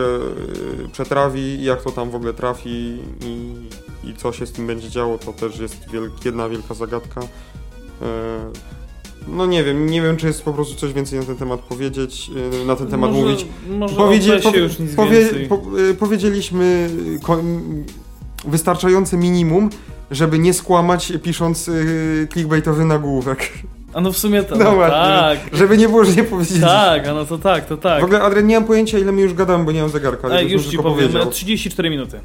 y, przetrawi, jak to tam w ogóle trafi i, i co się z tym będzie działo, to też jest wielk, jedna wielka zagadka. Y, no nie wiem, nie wiem czy jest po prostu coś więcej na ten temat powiedzieć, y, na ten temat może, mówić. Może Powiedzie, powie, już nic powie, po, y, powiedzieliśmy y, wystarczające minimum, żeby nie skłamać pisząc clickbaitowy nagłówek. A no w sumie to. No No tak. Żeby nie było, że nie powiedzieć. Tak, a no to tak, to tak. W ogóle, Adrian, nie mam pojęcia, ile my już gadamy, bo nie mam zegarka. ale Ej, byś już ci powiem, powiedział. 34 minuty.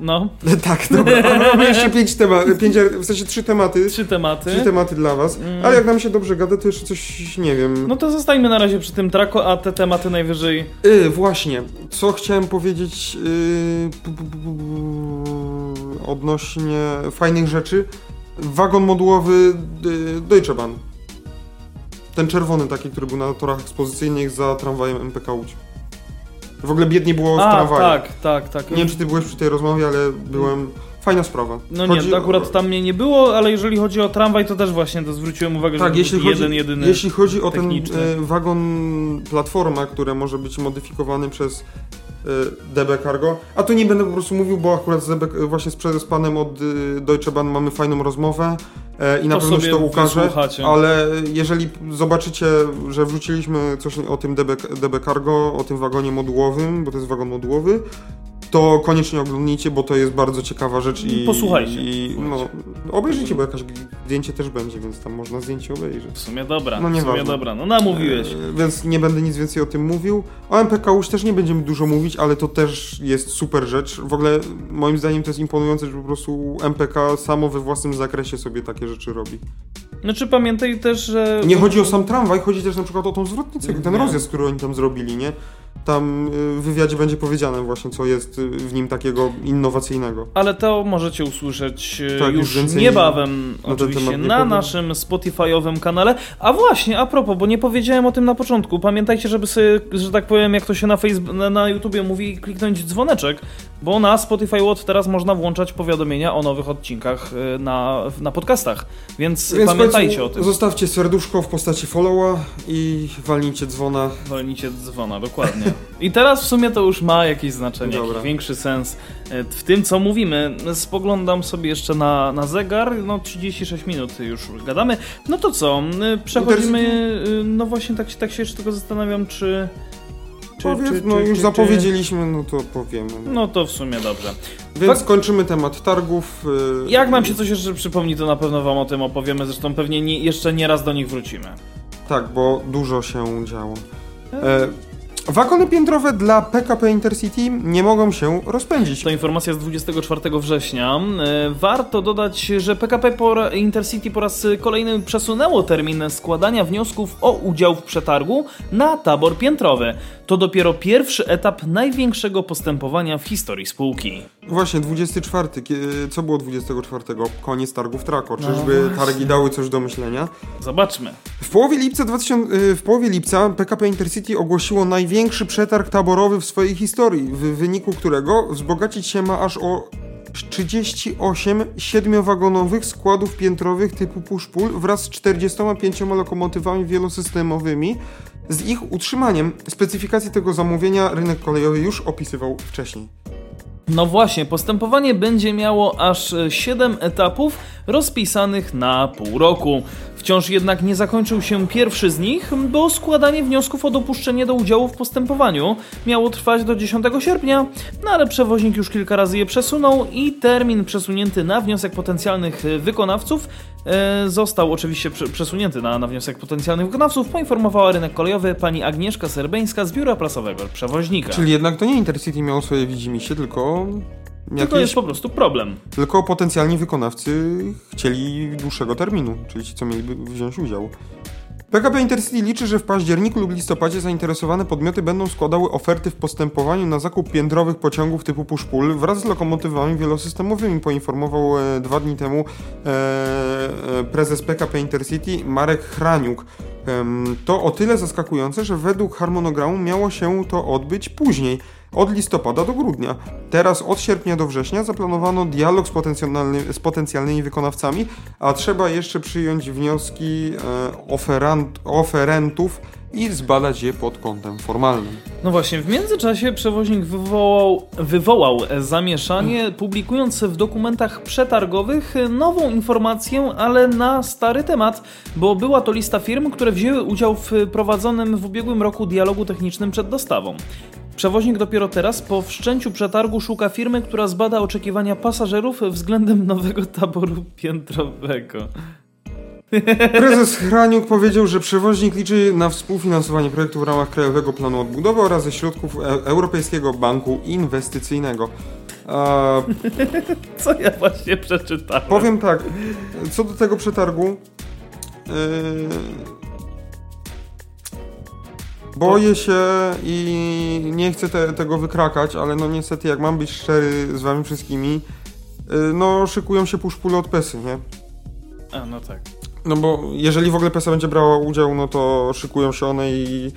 No, Tak, dobra. A Mamy jeszcze pięć tematów, pięć, w sensie trzy tematy. trzy tematy. Trzy tematy dla was. Mm. Ale jak nam się dobrze gada, to jeszcze coś, nie wiem. No to zostańmy na razie przy tym traku, a te tematy najwyżej. Y, właśnie, co chciałem powiedzieć y, odnośnie fajnych rzeczy. Wagon modułowy y, Deutsche Bahn. Ten czerwony taki, który był na torach ekspozycyjnych za tramwajem MPK Łódź. W ogóle biednie było w A, tramwaju. tak, tak, tak. Nie wiem, czy ty byłeś przy tej rozmowie, ale byłem... Fajna sprawa. No Chodzi nie, o- akurat tam mnie nie było, ale jeżeli chodzi o tramwaj, to też właśnie to zwróciłem uwagę, Tak, że jeśli jeden, chodzi, jedyny. jeśli chodzi o ten techniczny. e, wagon platforma, który może być modyfikowany przez e, DB Cargo, a tu nie będę po prostu mówił, bo akurat z DB, właśnie z, z panem od e, Deutsche Bahn mamy fajną rozmowę i na To pewno się to ukaże, wysłuchacie. ale jeżeli zobaczycie, że wrzuciliśmy coś o tym DB, DB Cargo, o tym wagonie modułowym, bo to jest wagon modułowy, to koniecznie oglądnijcie, bo to jest bardzo ciekawa rzecz i... Posłuchajcie, I, no, obejrzyjcie, bo jakaś zdjęcie też będzie, więc tam można zdjęcie obejrzeć. W sumie dobra, No w sumie dobra, no namówiłeś. E, Więc nie będę nic więcej o tym mówił. O MPK już też nie będziemy dużo mówić, ale to też jest super rzecz. W ogóle moim zdaniem to jest imponujące, że po prostu MPK samo we własnym zakresie sobie takie rzeczy robi. Znaczy pamiętaj też, że... Nie chodzi o sam tramwaj, chodzi też na przykład o tą zwrotnicę, ten Nie. rozjazd, który oni tam zrobili, nie? Tam y, w wywiadzie będzie powiedziane właśnie, co jest y, w nim takiego innowacyjnego. Ale to możecie usłyszeć e, Tak, już niebawem, na oczywiście, na naszym Spotify'owym kanale. A właśnie, a propos, bo nie powiedziałem o tym na początku. Pamiętajcie, żeby sobie, że tak powiem, jak to się na, Facebook, na, YouTubie mówi, kliknąć dzwoneczek, bo na Spotify od teraz można włączać powiadomienia o nowych odcinkach na, na podcastach. Więc, Więc pamiętajcie o tym. Zostawcie serduszko w postaci followa i walnijcie dzwona. Walnicie dzwona, dokładnie. I teraz w sumie to już ma jakieś znaczenie, Dobra. jakiś większy sens e, w tym, co mówimy. Spoglądam sobie jeszcze na, na zegar, no 36 minut już gadamy. No to co, e, przechodzimy, e, no właśnie tak, się- tak się jeszcze tylko zastanawiam, czy... czy, Powiedz, no czy- już czy- zapowiedzieliśmy, no to powiemy. No to w sumie dobrze. Więc Fak- kończymy temat targów. y, Jak nam się coś jeszcze przypomni, to na pewno wam o tym opowiemy, zresztą pewnie nie, jeszcze nie raz do nich wrócimy. Tak, bo dużo się działo. E, wagony piętrowe dla PKP Intercity nie mogą się rozpędzić. To informacja z 24 września. E, Warto dodać, że PKP Intercity po raz kolejny przesunęło termin składania wniosków o udział w przetargu na tabor piętrowy. To dopiero pierwszy etap największego postępowania w historii spółki. Właśnie, 24. kie- Co było 24? Koniec targów Trako. No Czyżby właśnie. targi dały coś do myślenia? Zobaczmy. W połowie lipca, 2000, y, w połowie lipca PKP Intercity ogłosiło największy przetarg taborowy w swojej historii, w wyniku którego wzbogacić się ma aż o 38 siedmiowagonowych składów piętrowych typu push-pull wraz z 45 lokomotywami wielosystemowymi. Z ich utrzymaniem specyfikację tego zamówienia rynek kolejowy już opisywał wcześniej. No właśnie, postępowanie będzie miało aż 7 etapów rozpisanych na pół roku. Wciąż jednak nie zakończył się pierwszy z nich, bo składanie wniosków o dopuszczenie do udziału w postępowaniu miało trwać do 10 sierpnia, no ale przewoźnik już kilka razy je przesunął i termin przesunięty na wniosek potencjalnych e, wykonawców e, został oczywiście prze, przesunięty na, na wniosek potencjalnych wykonawców, poinformowała rynek kolejowy pani Agnieszka Serbeńska z biura prasowego przewoźnika. Czyli jednak to nie Intercity miało swoje widzimisię, tylko To jakieś jest po prostu problem. Tylko potencjalni wykonawcy chcieli dłuższego terminu, czyli ci, co mieliby wziąć udział. PKP Intercity liczy, że w październiku lub listopadzie zainteresowane podmioty będą składały oferty w postępowaniu na zakup piętrowych pociągów typu push-pull wraz z lokomotywami wielosystemowymi, poinformował e, dwa dni temu e, e, prezes PKP Intercity Marek Hraniuk. Em, to o tyle zaskakujące, że według harmonogramu miało się to odbyć później, od listopada do grudnia. Teraz od sierpnia do września zaplanowano dialog z, z potencjalnymi wykonawcami, a trzeba jeszcze przyjąć wnioski e, oferant, oferentów i zbadać je pod kątem formalnym. No właśnie, w międzyczasie przewoźnik wywołał, wywołał zamieszanie, publikując w dokumentach przetargowych nową informację, ale na stary temat, bo była to lista firm, które wzięły udział w prowadzonym w ubiegłym roku dialogu technicznym przed dostawą. Przewoźnik dopiero teraz, po wszczęciu przetargu, szuka firmy, która zbada oczekiwania pasażerów względem nowego taboru piętrowego. Prezes Hraniuk powiedział, że przewoźnik liczy na współfinansowanie projektu w ramach Krajowego Planu Odbudowy oraz ze środków e Europejskiego Banku Inwestycyjnego. A, Co ja właśnie przeczytałem? powiem tak, co do tego przetargu. Yy, boję się i nie chcę te, tego wykrakać, ale no niestety, jak mam być szczery z wami wszystkimi, yy, no szykują się puszpule od PESy, nie? A, no tak. No bo jeżeli w ogóle PESA będzie brała udział, no to szykują się one i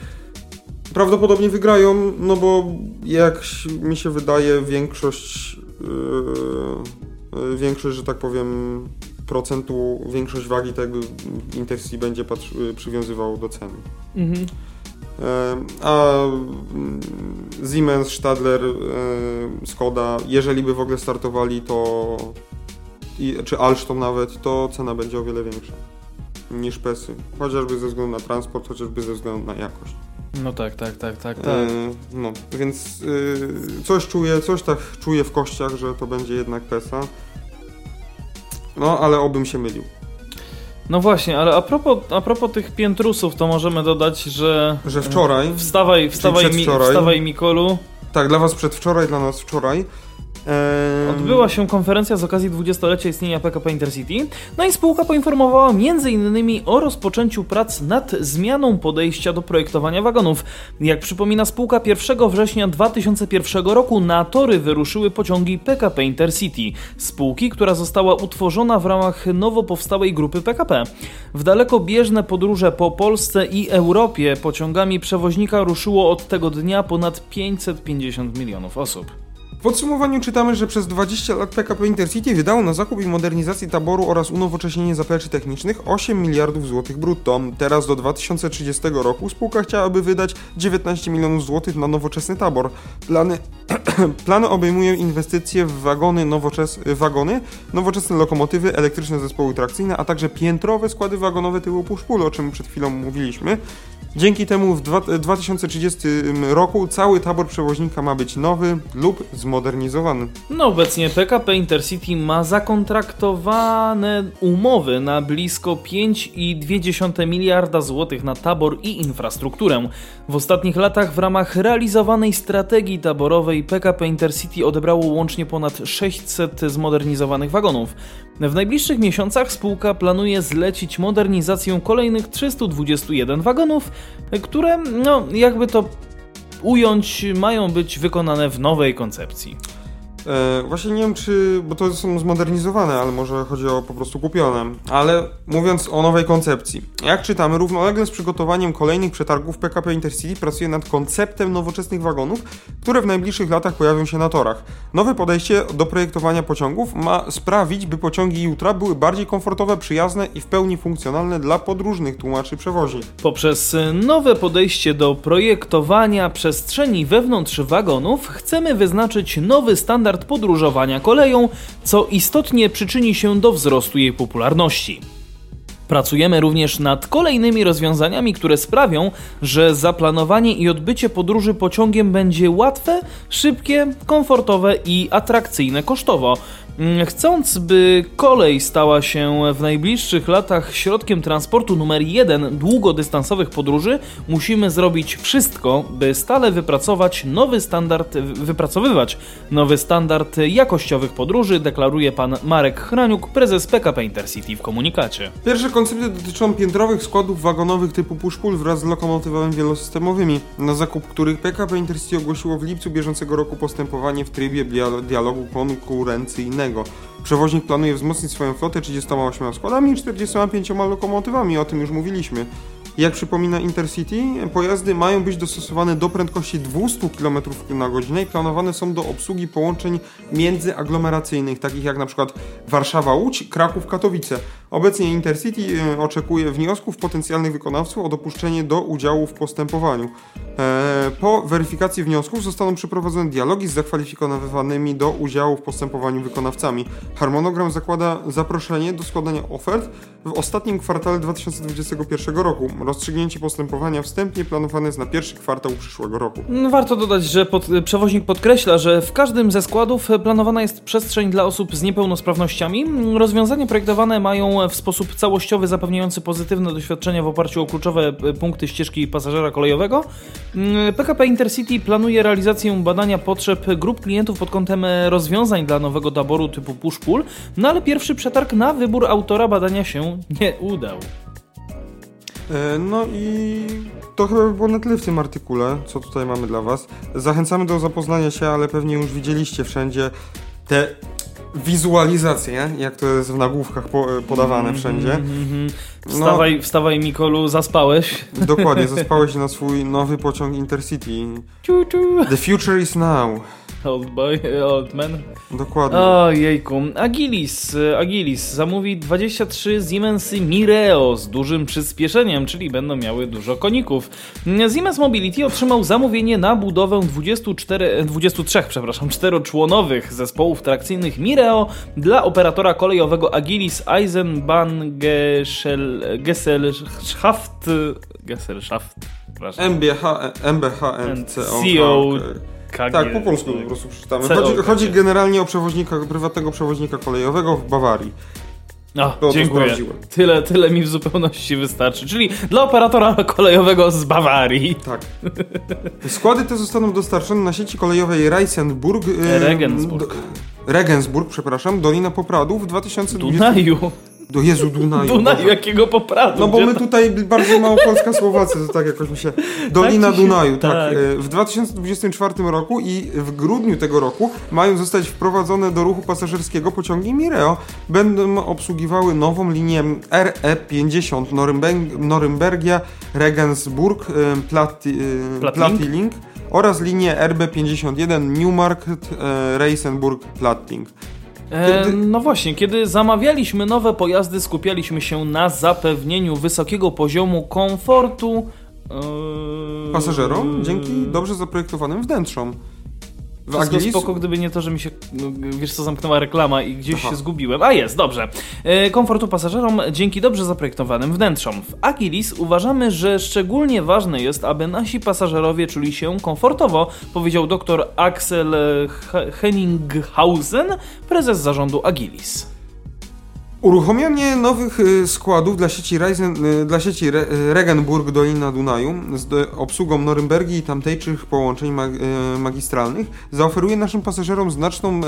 prawdopodobnie wygrają, no bo jak mi się wydaje większość, yy, większość, że tak powiem, procentu, większość wagi tego Intercity będzie patrzy, przywiązywał do ceny. Mhm. A mm, Siemens, Stadler, Skoda, jeżeli by w ogóle startowali, to czy Alstom nawet, to cena będzie o wiele większa niż PESy. Chociażby ze względu na transport, chociażby ze względu na jakość. No tak, tak, tak, tak, tak. No, więc y, coś czuję, coś tak czuję w kościach, że to będzie jednak PESA. No, ale obym się mylił. No właśnie, ale a propos, a propos tych piętrusów, to możemy dodać, że... Że wczoraj, Wstawaj, wstawaj, mi, wstawaj Mikolu. tak, dla was przedwczoraj, dla nas wczoraj. Odbyła się konferencja z okazji 20-lecia istnienia PKP Intercity, no i spółka poinformowała m.in. o rozpoczęciu prac nad zmianą podejścia do projektowania wagonów. Jak przypomina spółka, 1 września 2001 roku na tory wyruszyły pociągi PKP Intercity, spółki, która została utworzona w ramach nowo powstałej grupy PKP. W dalekobieżne podróże po Polsce i Europie pociągami przewoźnika ruszyło od tego dnia ponad 550 milionów osób. Podsumowaniu czytamy, że przez 20 lat PKP Intercity wydało na zakup i modernizację taboru oraz unowocześnienie zapleczy technicznych 8 miliardów złotych brutto. Teraz do 2030 roku spółka chciałaby wydać 19 milionów złotych na nowoczesny tabor. Plany, plany obejmują inwestycje w wagony, nowoczes, wagony, nowoczesne lokomotywy, elektryczne zespoły trakcyjne, a także piętrowe składy wagonowe tyłu puszpul, o czym przed chwilą mówiliśmy. Dzięki temu w dwa- 2030 roku cały tabor przewoźnika ma być nowy lub zmodernizowany. No obecnie PKP Intercity ma zakontraktowane umowy na blisko 5,2 miliarda złotych na tabor i infrastrukturę. W ostatnich latach w ramach realizowanej strategii taborowej PKP Intercity odebrało łącznie ponad 600 zmodernizowanych wagonów. W najbliższych miesiącach spółka planuje zlecić modernizację kolejnych 321 wagonów, które, no jakby to ująć, mają być wykonane w nowej koncepcji. E, właśnie nie wiem, czy. bo to są zmodernizowane, ale może chodzi o po prostu kupione. Ale mówiąc o nowej koncepcji. Jak czytamy, równolegle z przygotowaniem kolejnych przetargów PKP Intercity pracuje nad konceptem nowoczesnych wagonów, które w najbliższych latach pojawią się na torach. Nowe podejście do projektowania pociągów ma sprawić, by pociągi jutra były bardziej komfortowe, przyjazne i w pełni funkcjonalne dla podróżnych, tłumaczy przewoźnik. Poprzez nowe podejście do projektowania przestrzeni wewnątrz wagonów chcemy wyznaczyć nowy standard podróżowania koleją, co istotnie przyczyni się do wzrostu jej popularności. Pracujemy również nad kolejnymi rozwiązaniami, które sprawią, że zaplanowanie i odbycie podróży pociągiem będzie łatwe, szybkie, komfortowe i atrakcyjne kosztowo. Mm, Chcąc, by kolej stała się w najbliższych latach środkiem transportu numer jeden długodystansowych podróży, musimy zrobić wszystko, by stale wypracować nowy standard, wypracowywać nowy standard jakościowych podróży, deklaruje pan Marek Hraniuk, prezes PKP Intercity w komunikacie. Pierwsze koncepty dotyczą piętrowych składów wagonowych typu push-pull wraz z lokomotywami wielosystemowymi, na zakup których PKP Intercity ogłosiło w lipcu bieżącego roku postępowanie w trybie dia- dialogu konkurencyjnego. Przewoźnik planuje wzmocnić swoją flotę 38 składami i 45 lokomotywami, o tym już mówiliśmy. Jak przypomina Intercity, pojazdy mają być dostosowane do prędkości 200 km na godzinę i planowane są do obsługi połączeń międzyaglomeracyjnych, takich jak przykład Warszawa-Łódź, Kraków-Katowice. Obecnie Intercity e, oczekuje wniosków potencjalnych wykonawców o dopuszczenie do udziału w postępowaniu. E, po weryfikacji wniosków zostaną przeprowadzone dialogi z zakwalifikowanymi do udziału w postępowaniu wykonawcami. Harmonogram zakłada zaproszenie do składania ofert w ostatnim kwartale 2021 roku. Rozstrzygnięcie postępowania wstępnie planowane jest na pierwszy kwartał przyszłego roku. Warto dodać, że pod, przewoźnik podkreśla, że w każdym ze składów planowana jest przestrzeń dla osób z niepełnosprawnościami. Rozwiązania projektowane mają w sposób całościowy zapewniający pozytywne doświadczenia w oparciu o kluczowe punkty ścieżki pasażera kolejowego. PKP Intercity planuje realizację badania potrzeb grup klientów pod kątem rozwiązań dla nowego taboru typu push-pull, no ale pierwszy przetarg na wybór autora badania się nie udał. E, No i to chyba by było na tyle w tym artykule, co tutaj mamy dla Was. Zachęcamy do zapoznania się, ale pewnie już widzieliście wszędzie te wizualizacje, jak to jest w nagłówkach po, podawane wszędzie. Mhm. Wstawaj, wstawaj Mikolu, zaspałeś. Dokładnie, zaspałeś na swój nowy pociąg Intercity. Ciu, ciu. The future is now. Old boy, old man. Dokładnie. Ojejku. Agilis, e, Agilis zamówi 23 Siemensy Mireo z dużym przyspieszeniem, czyli będą miały dużo koników. Siemens Mobility otrzymał zamówienie na budowę 24, 23, przepraszam, czteroczłonowych zespołów trakcyjnych Mireo dla operatora kolejowego Agilis Eisenbahn Gesellschaft Gesellschaft, przepraszam. MBH, MBH CO. Tak, po polsku po prostu przeczytamy. Chodzi, chodzi generalnie o przewoźnika, prywatnego przewoźnika kolejowego w Bawarii. A, to dziękuję. sprawdziłem. Tyle, tyle mi w zupełności wystarczy. Czyli dla operatora kolejowego z Bawarii. Tak. Składy te zostaną dostarczone na sieci kolejowej Reisenburg. Regensburg. do- Regensburg, przepraszam, Dolina Popradów w 2020... Dunaju. Do Jezu, Dunaju. Dunaju, Boże. jakiego popradu? No bo my tutaj bardziej Małopolska Słowacja, to tak jakoś mi się... Dolina Tak się- Dunaju, tak. tak. E, W 2024 roku i w grudniu tego roku mają zostać wprowadzone do ruchu pasażerskiego pociągi Mireo. Będą obsługiwały nową linię RE50 Norymberg, Norymbergia, Regensburg, e, Plati, e? Plattling oraz linię RB51 Newmarket, Reisenburg, Plattling. E, no właśnie, kiedy zamawialiśmy nowe pojazdy, skupialiśmy się na zapewnieniu wysokiego poziomu komfortu e, Pasażerom dzięki dobrze zaprojektowanym wnętrzom. W Wszystko spoko, gdyby nie to, że mi się, no, wiesz co, zamknęła reklama i gdzieś Aha. się zgubiłem. A jest, dobrze. E, komfortu pasażerom dzięki dobrze zaprojektowanym wnętrzom. W Agilis uważamy, że szczególnie ważne jest, aby nasi pasażerowie czuli się komfortowo, powiedział dr Axel He- Henninghausen, prezes zarządu Agilis. Uruchomienie nowych y, składów dla sieci, Reisen, y, dla sieci Re, y, Regenburg Dolina Dunaju z obsługą Norymbergi i tamtejszych połączeń mag, magistralnych zaoferuje naszym pasażerom znaczną,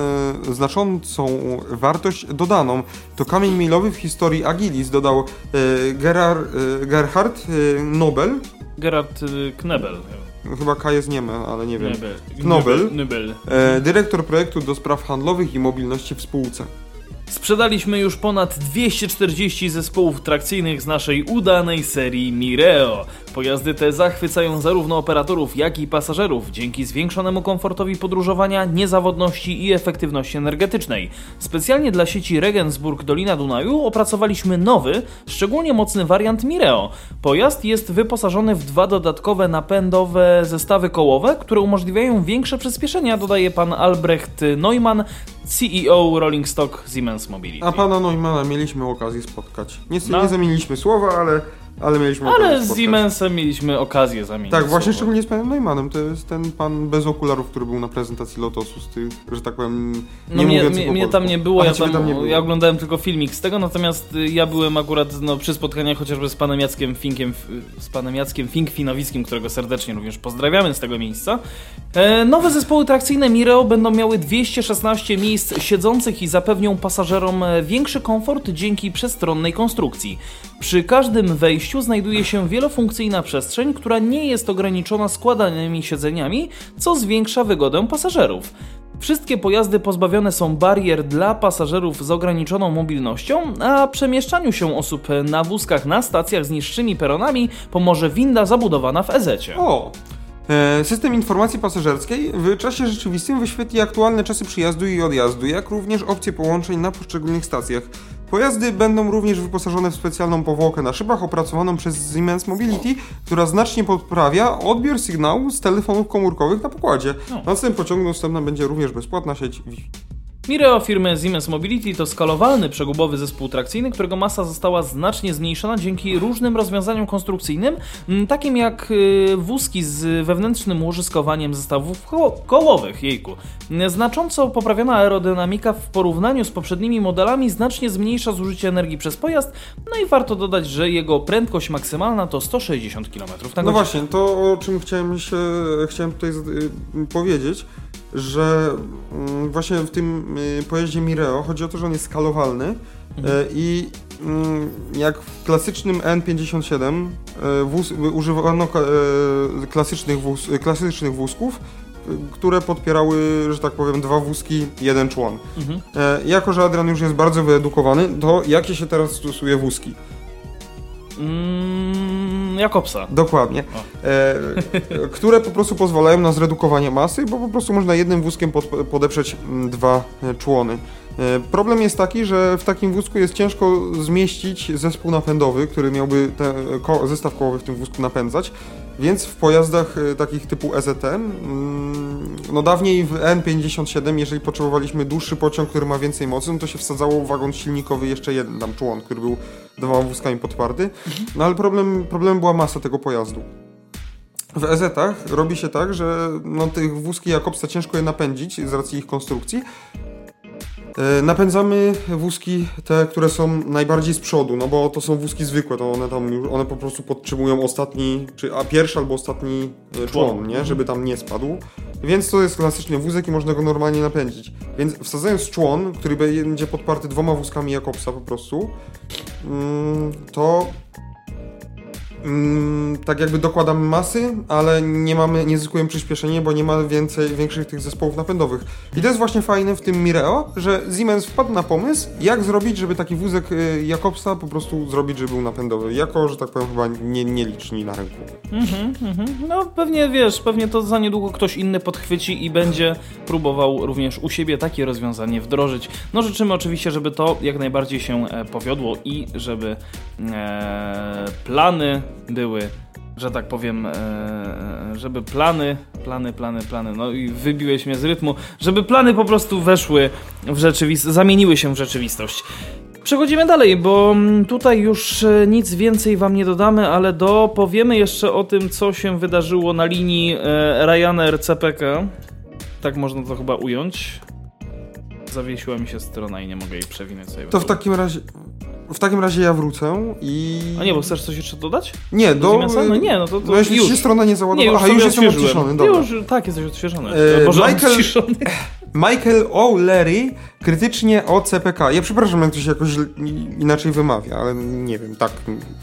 znaczącą wartość dodaną. To kamień milowy w historii Agilis, dodał Gerhard Nobel. Gerard y, Knebel. Chyba K jest niemy, ale nie wiem. Knobel. Knebel. E, dyrektor projektu do spraw handlowych i mobilności w spółce. Sprzedaliśmy już ponad 240 zespołów trakcyjnych z naszej udanej serii Mireo. Pojazdy te zachwycają zarówno operatorów, jak i pasażerów dzięki zwiększonemu komfortowi podróżowania, niezawodności i efektywności energetycznej. Specjalnie dla sieci Regensburg Dolina Dunaju opracowaliśmy nowy, szczególnie mocny wariant Mireo. Pojazd jest wyposażony w dwa dodatkowe napędowe zestawy kołowe, które umożliwiają większe przyspieszenia, dodaje pan Albrecht Neumann, CEO Rolling Stock Siemens Mobility. A pana Neumana mieliśmy okazję spotkać. Niestety No. nie zamieniliśmy słowa, ale, ale mieliśmy Ale z. Siemensem mieliśmy okazję zamienić. Tak, właśnie słowo. szczególnie z panem Neumannem. To jest ten pan bez okularów, który był na prezentacji Lotosu z tych, że tak powiem, nie No mnie, mnie, mnie tam nie było, Aha, ja, tam, nie było. ja oglądałem tylko filmik z tego, natomiast y, ja byłem akurat no, przy spotkaniach chociażby z panem Jackiem Finkiem, z panem Jackiem Fink-Finowickim, którego serdecznie również pozdrawiamy z tego miejsca. E, nowe zespoły trakcyjne Mireo będą miały 216 miejsc siedzących i zapewnią pasażerom e, większy komfort dzięki przestronnej konstrukcji. Przy każdym wejściu znajduje się wielofunkcyjna przestrzeń, która nie jest ograniczona składanymi siedzeniami, co zwiększa wygodę pasażerów. Wszystkie pojazdy pozbawione są barier dla pasażerów z ograniczoną mobilnością, a przemieszczaniu się osób na wózkach na stacjach z niższymi peronami pomoże winda zabudowana w Ezecie. O! E, System informacji pasażerskiej w czasie rzeczywistym wyświetli aktualne czasy przyjazdu i odjazdu, jak również opcje połączeń na poszczególnych stacjach. Pojazdy będą również wyposażone w specjalną powłokę na szybach opracowaną przez Siemens Mobility, która znacznie poprawia odbiór sygnału z telefonów komórkowych na pokładzie. No. Na tym pociągu dostępna będzie również bezpłatna sieć Wi-Fi. Mireo firmy Siemens Mobility to skalowalny przegubowy zespół trakcyjny, którego masa została znacznie zmniejszona dzięki różnym rozwiązaniom konstrukcyjnym, takim jak y, wózki z wewnętrznym łożyskowaniem zestawów ko kołowych. Jejku. Znacząco poprawiona aerodynamika w porównaniu z poprzednimi modelami znacznie zmniejsza zużycie energii przez pojazd, no i warto dodać, że jego prędkość maksymalna to 160 km na No godzinę. właśnie, to o czym chciałem, się, chciałem tutaj y, powiedzieć, że mm, właśnie w tym y, pojeździe Mireo chodzi o to, że on jest skalowalny y, i mm, jak w klasycznym N57 y, wóz, używano klasycznych, wóz, klasycznych wózków, które podpierały, że tak powiem, dwa wózki, jeden człon. Mhm. Jako, że Adrian już jest bardzo wyedukowany, to jakie się teraz stosuje wózki? Mm, Jakobsa. Dokładnie. E, które po prostu pozwalają na zredukowanie masy, bo po prostu można jednym wózkiem pod, podeprzeć mm, dwa e, człony. E, problem jest taki, że w takim wózku jest ciężko zmieścić zespół napędowy, który miałby ten ko zestaw kołowy w tym wózku napędzać. Więc w pojazdach e, takich typu EZT, mm, no dawniej w N57, jeżeli potrzebowaliśmy dłuższy pociąg, który ma więcej mocy, no to się wsadzało wagon silnikowy jeszcze jeden tam człon, który był dwoma wózkami podparty. No ale problem, problem była masa tego pojazdu. W EZ-ach robi się tak, że no, tych wózki Jakobsa ciężko je napędzić z racji ich konstrukcji. E, Napędzamy wózki te, które są najbardziej z przodu, no bo to są wózki zwykłe, to one tam już, one po prostu podtrzymują ostatni, czy a pierwszy albo ostatni e, człon, nie, żeby tam nie spadł. Więc to jest klasyczny wózek i można go normalnie napędzić. Więc wsadzając człon, który będzie podparty dwoma wózkami Jakobsa po prostu, mm, to mm, tak jakby dokładamy masy, ale nie mamy, nie zyskujemy przyspieszenia, bo nie ma więcej, większych tych zespołów napędowych. I to jest właśnie fajne w tym Mireo, że Siemens wpadł na pomysł, jak zrobić, żeby taki wózek y, Jakobsa po prostu zrobić, żeby był napędowy. Jako, że tak powiem, chyba nie, nieliczni na rynku. Mhm, mhm. No pewnie wiesz, pewnie to za niedługo ktoś inny podchwyci i będzie próbował również u siebie takie rozwiązanie wdrożyć. No życzymy oczywiście, żeby to jak najbardziej się e, powiodło i żeby e, plany były, że tak powiem, e, żeby plany, plany, plany, plany, no i wybiłeś mnie z rytmu, żeby plany po prostu weszły w rzeczywistość, zamieniły się w rzeczywistość. Przechodzimy dalej, bo mm, tutaj już e, nic więcej wam nie dodamy, ale dopowiemy jeszcze o tym, co się wydarzyło na linii e, Ryanair CPK. Tak można to chyba ująć. Zawiesiła mi się strona i nie mogę jej przewinąć sobie. To w takim razie... W takim razie ja wrócę i... A nie, bo chcesz coś jeszcze dodać? Nie, do... Siemensa? No nie, no to, to No jeśli już. się strona nie załadowała... Nie, już Aha, już jestem odciszony, dobra. Już, tak, jesteś odświeżony. E, Boże, Michael- odciszony. Michael O'Leary krytycznie o CPK. Ja przepraszam, jak to się jakoś inaczej wymawia, ale nie wiem, tak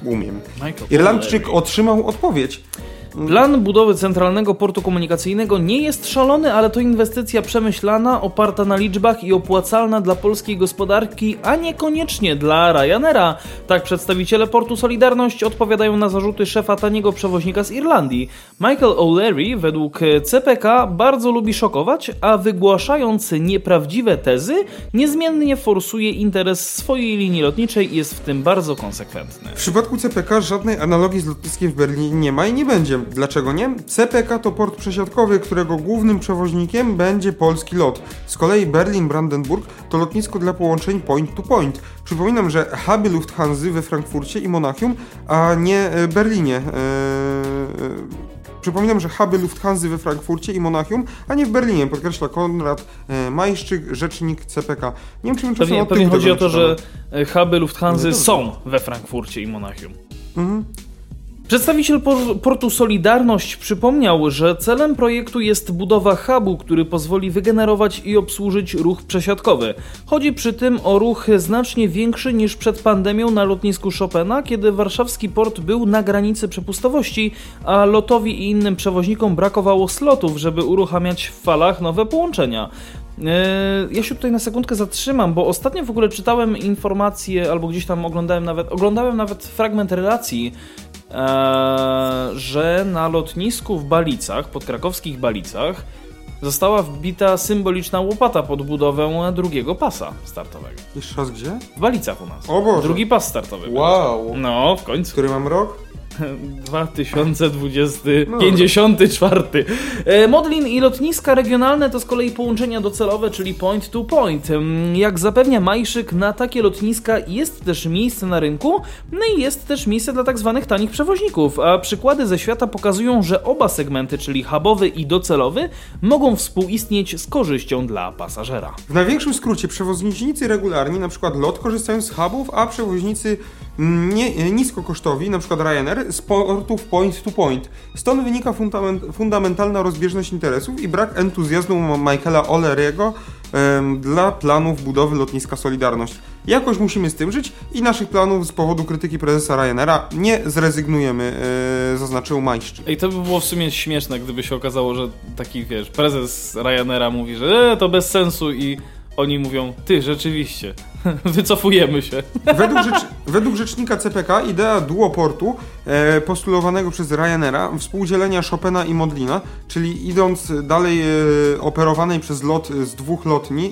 umiem. Michael Irlandczyk otrzymał odpowiedź. Plan budowy centralnego portu komunikacyjnego nie jest szalony, ale to inwestycja przemyślana, oparta na liczbach i opłacalna dla polskiej gospodarki, a niekoniecznie dla Ryanaira. Tak przedstawiciele portu Solidarność odpowiadają na zarzuty szefa taniego przewoźnika z Irlandii. Michael O'Leary według CPK bardzo lubi szokować, a wygłaszając nieprawdziwe tezy, niezmiennie forsuje interes swojej linii lotniczej i jest w tym bardzo konsekwentny. W przypadku CPK żadnej analogii z lotniskiem w Berlinie nie ma i nie będzie. Dlaczego nie? CPK to port przesiadkowy, którego głównym przewoźnikiem będzie polski lot. Z kolei Berlin-Brandenburg to lotnisko dla połączeń point to point. Przypominam, że huby Lufthansa we Frankfurcie i Monachium, a nie e, Berlinie. E, e, Przypominam, że huby Lufthansa we Frankfurcie i Monachium, a nie w Berlinie, podkreśla Konrad e, Majszczyk, rzecznik CPK. Nie wiem, czy my Pewnie, pewnie chodzi o to, nie że huby Lufthansa No są we Frankfurcie i Monachium. Mhm. Przedstawiciel por- portu Solidarność przypomniał, że celem projektu jest budowa hubu, który pozwoli wygenerować i obsłużyć ruch przesiadkowy. Chodzi przy tym o ruch znacznie większy niż przed pandemią na lotnisku Chopina, kiedy warszawski port był na granicy przepustowości, a lotowi i innym przewoźnikom brakowało slotów, żeby uruchamiać w falach nowe połączenia. E, Ja się tutaj na sekundkę zatrzymam, bo ostatnio w ogóle czytałem informacje, albo gdzieś tam oglądałem nawet, oglądałem nawet fragment relacji, że na lotnisku w Balicach, podkrakowskich Balicach, została wbita symboliczna łopata pod budowę drugiego pasa startowego. Jeszcze raz gdzie? W Balicach u nas. O Boże. Drugi pas startowy. Wow. No, w końcu. Który mam rok? 2020, No. 54. E, Modlin i lotniska regionalne to z kolei połączenia docelowe, czyli point to point. Ym, Jak zapewnia Majszyk, na takie lotniska jest też miejsce na rynku, no i jest też miejsce dla tak zwanych tanich przewoźników, a przykłady ze świata pokazują, że oba segmenty, czyli hubowy i docelowy, mogą współistnieć z korzyścią dla pasażera. W największym skrócie przewoźnicy regularni, na przykład LOT, korzystają z hubów, a przewoźnicy mm, nie, niskokosztowi, przykład Ryanair, z portów point to point. Stąd wynika fundament, fundamentalna rozbieżność interesów i brak entuzjazmu Michaela O'Leary'ego em, dla planów budowy lotniska Solidarność. Jakoś musimy z tym żyć i naszych planów z powodu krytyki prezesa Ryanaira nie zrezygnujemy, e, zaznaczył Majszczyk. I to by było w sumie śmieszne, gdyby się okazało, że taki, wiesz, prezes Ryanaira mówi, że e, to bez sensu i oni mówią, ty, rzeczywiście, wycofujemy się. Według, rzecz, według rzecznika CPK idea duoportu e, postulowanego przez Ryanaira, współdzielenia Chopina i Modlina, czyli idąc dalej e, operowanej przez lot z dwóch, lotni,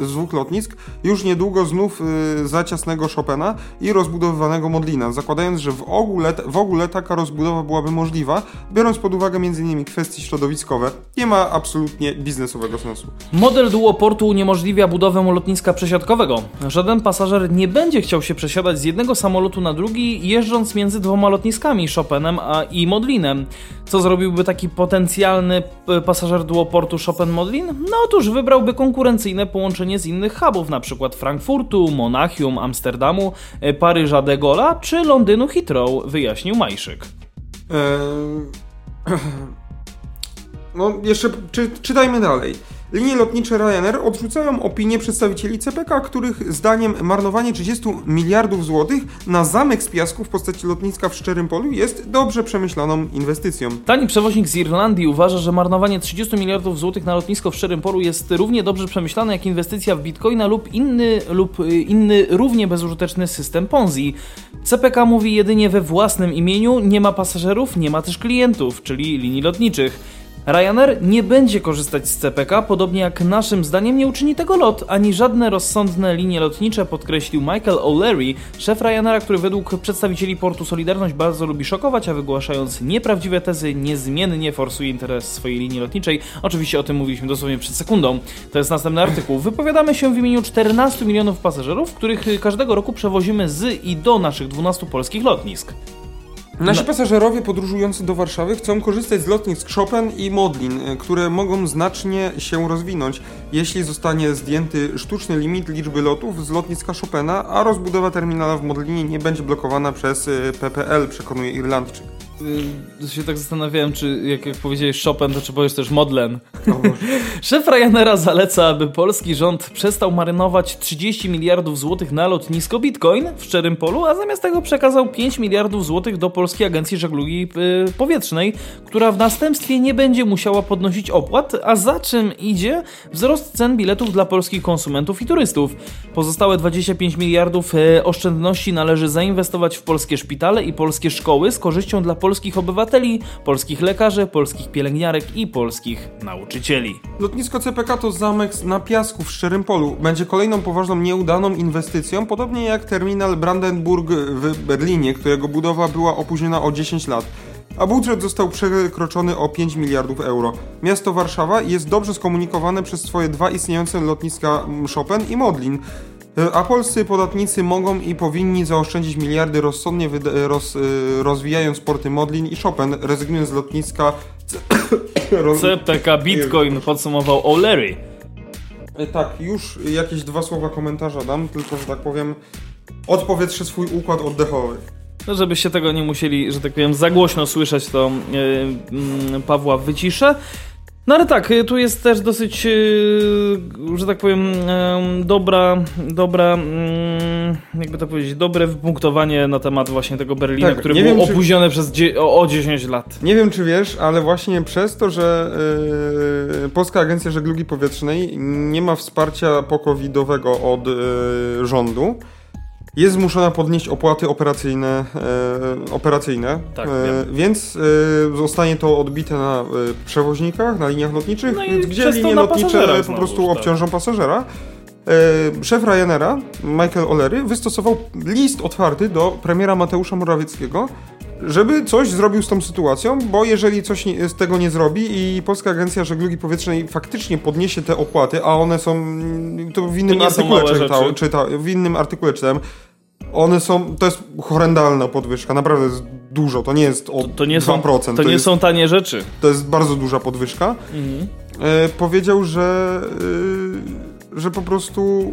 e, z, dwóch lotnisk, już niedługo znów e, za ciasnego Chopina i rozbudowywanego Modlina, zakładając, że w ogóle, w ogóle taka rozbudowa byłaby możliwa, biorąc pod uwagę m.in. kwestie środowiskowe, nie ma absolutnie biznesowego sensu. Model duoportu uniemożliwia budowę lotniska przesiadkowego. Żaden pasażer nie będzie chciał się przesiadać z jednego samolotu na drugi, jeżdżąc między dwoma lotniskami, Chopinem a i Modlinem. Co zrobiłby taki potencjalny p- pasażer duoportu Chopin-Modlin? No otóż wybrałby konkurencyjne połączenie z innych hubów, np. Frankfurtu, Monachium, Amsterdamu, e, Paryża de Gaulle'a czy Londynu Heathrow, wyjaśnił Majszyk. Eee, No, jeszcze czy, czytajmy dalej. Linie lotnicze Ryanair odrzucają opinię przedstawicieli CPK, których zdaniem marnowanie 30 miliardów złotych na zamek z piasku w postaci lotniska w Szczerym Polu jest dobrze przemyślaną inwestycją. Tani przewoźnik z Irlandii uważa, że marnowanie 30 miliardów złotych na lotnisko w Szczerym Polu jest równie dobrze przemyślane jak inwestycja w bitcoina lub inny, lub y, inny równie bezużyteczny system Ponzi. CPK mówi jedynie we własnym imieniu, nie ma pasażerów, nie ma też klientów, czyli linii lotniczych. Ryanair nie będzie korzystać z CPK, podobnie jak naszym zdaniem nie uczyni tego LOT, ani żadne rozsądne linie lotnicze, podkreślił Michael O'Leary, szef Ryanaira, który według przedstawicieli portu Solidarność bardzo lubi szokować, a wygłaszając nieprawdziwe tezy, niezmiennie forsuje interes swojej linii lotniczej. Oczywiście o tym mówiliśmy dosłownie przed sekundą. To jest następny artykuł. Wypowiadamy się w imieniu 14 milionów pasażerów, których każdego roku przewozimy z i do naszych 12 polskich lotnisk. Nasi No. pasażerowie podróżujący do Warszawy chcą korzystać z lotnisk Chopin i Modlin, y, które mogą znacznie się rozwinąć, jeśli zostanie zdjęty sztuczny limit liczby lotów z lotniska Chopina, a rozbudowa terminala w Modlinie nie będzie blokowana przez y, PPL, przekonuje Irlandczyk. Yy, się tak zastanawiałem, czy jak, jak powiedziałeś Chopin, to czy powiesz też Modlen. Szef Ryanaira zaleca, aby polski rząd przestał marynować 30 miliardów złotych na lotnisko Bitcoin w Szczerym Polu, a zamiast tego przekazał 5 miliardów złotych do Polskiej Agencji Żeglugi y, Powietrznej, która w następstwie nie będzie musiała podnosić opłat, a za czym idzie wzrost cen biletów dla polskich konsumentów i turystów. Pozostałe 25 miliardów y, oszczędności należy zainwestować w polskie szpitale i polskie szkoły z korzyścią dla polskich obywateli, polskich lekarzy, polskich pielęgniarek i polskich nauczycieli. Lotnisko CPK to zamek na piasku w Szczerym Polu. Będzie kolejną poważną, nieudaną inwestycją, podobnie jak terminal Brandenburg w Berlinie, którego budowa była opóźniona o 10 lat. A budżet został przekroczony o 5 miliardów euro. Miasto Warszawa jest dobrze skomunikowane przez swoje dwa istniejące lotniska Chopin i Modlin. E, A polscy podatnicy mogą i powinni zaoszczędzić miliardy rozsądnie roz, e, rozwijając porty Modlin i Chopin, rezygnując z lotniska CPK Bitcoin podsumował O'Leary. E, Tak, już jakieś dwa słowa komentarza dam, tylko że tak powiem, odpowietrzę swój układ oddechowy. No, żebyście tego nie musieli, że tak powiem, za głośno słyszeć, to yy, mm, Pawła wyciszę. No ale tak, y, tu jest też dosyć, yy, że tak powiem, dobra, dobra, yy, jakby to powiedzieć, dobre wypunktowanie na temat właśnie tego Berlina, Tak, które nie było wiem, czy- opóźnione przez o, o 10 lat. Nie wiem, czy wiesz, ale właśnie przez to, że yy, Polska Agencja Żeglugi Powietrznej nie ma wsparcia pokowidowego od yy, rządu, jest zmuszona podnieść opłaty operacyjne, e, operacyjne Tak, e, więc e, zostanie to odbite na e, przewoźnikach, na liniach lotniczych, No więc gdzie to linie lotnicze po znowuż, prostu tak. obciążą pasażera. E, szef Ryanaira, Michael O'Leary, wystosował list otwarty do premiera Mateusza Morawieckiego, żeby coś zrobił z tą sytuacją, bo jeżeli coś nie, z tego nie zrobi i Polska Agencja Żeglugi Powietrznej faktycznie podniesie te opłaty, a one są, to w innym są artykule czyta, w innym artykule czytałem, one są, to jest horrendalna podwyżka, naprawdę jest dużo, to nie jest o To, to nie, 2%, są, to nie jest, są tanie rzeczy. to jest bardzo duża podwyżka. Mhm. E, powiedział, że, e, że po prostu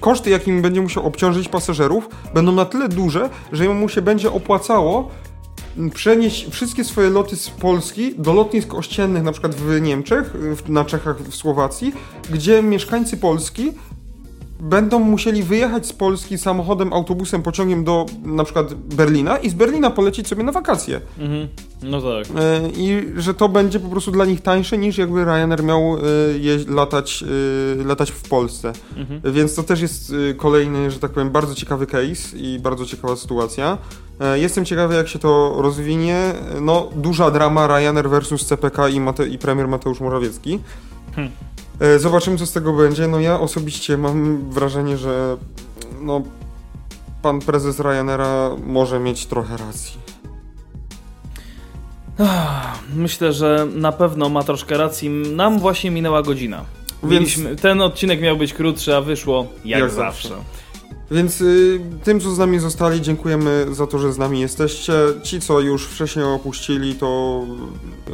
koszty, jakim będzie musiał obciążyć pasażerów, będą na tyle duże, że mu się będzie opłacało przenieść wszystkie swoje loty z Polski do lotnisk ościennych, na przykład w Niemczech, w, na Czechach, w Słowacji, gdzie mieszkańcy Polski będą musieli wyjechać z Polski samochodem, autobusem, pociągiem do na przykład Berlina i z Berlina polecieć sobie na wakacje. Mhm. No tak. E, I że to będzie po prostu dla nich tańsze niż jakby Ryanair miał e, latać, e, latać w Polsce. Mhm. Więc to też jest kolejny, że tak powiem, bardzo ciekawy case i bardzo ciekawa sytuacja. Jestem ciekawy, jak się to rozwinie. No, duża drama Ryanair versus CPK i, Mate- i premier Mateusz Morawiecki. Hmm. E, Zobaczymy, co z tego będzie. No ja osobiście mam wrażenie, że no, pan prezes Ryanaira może mieć trochę racji. Myślę, że na pewno ma troszkę racji. Nam właśnie minęła godzina. Więc- Mieliśmy, ten odcinek miał być krótszy, a wyszło jak, Jak zawsze. zawsze. Więc y, tym, co z nami zostali, dziękujemy za to, że z nami jesteście. Ci, co już wcześniej opuścili, to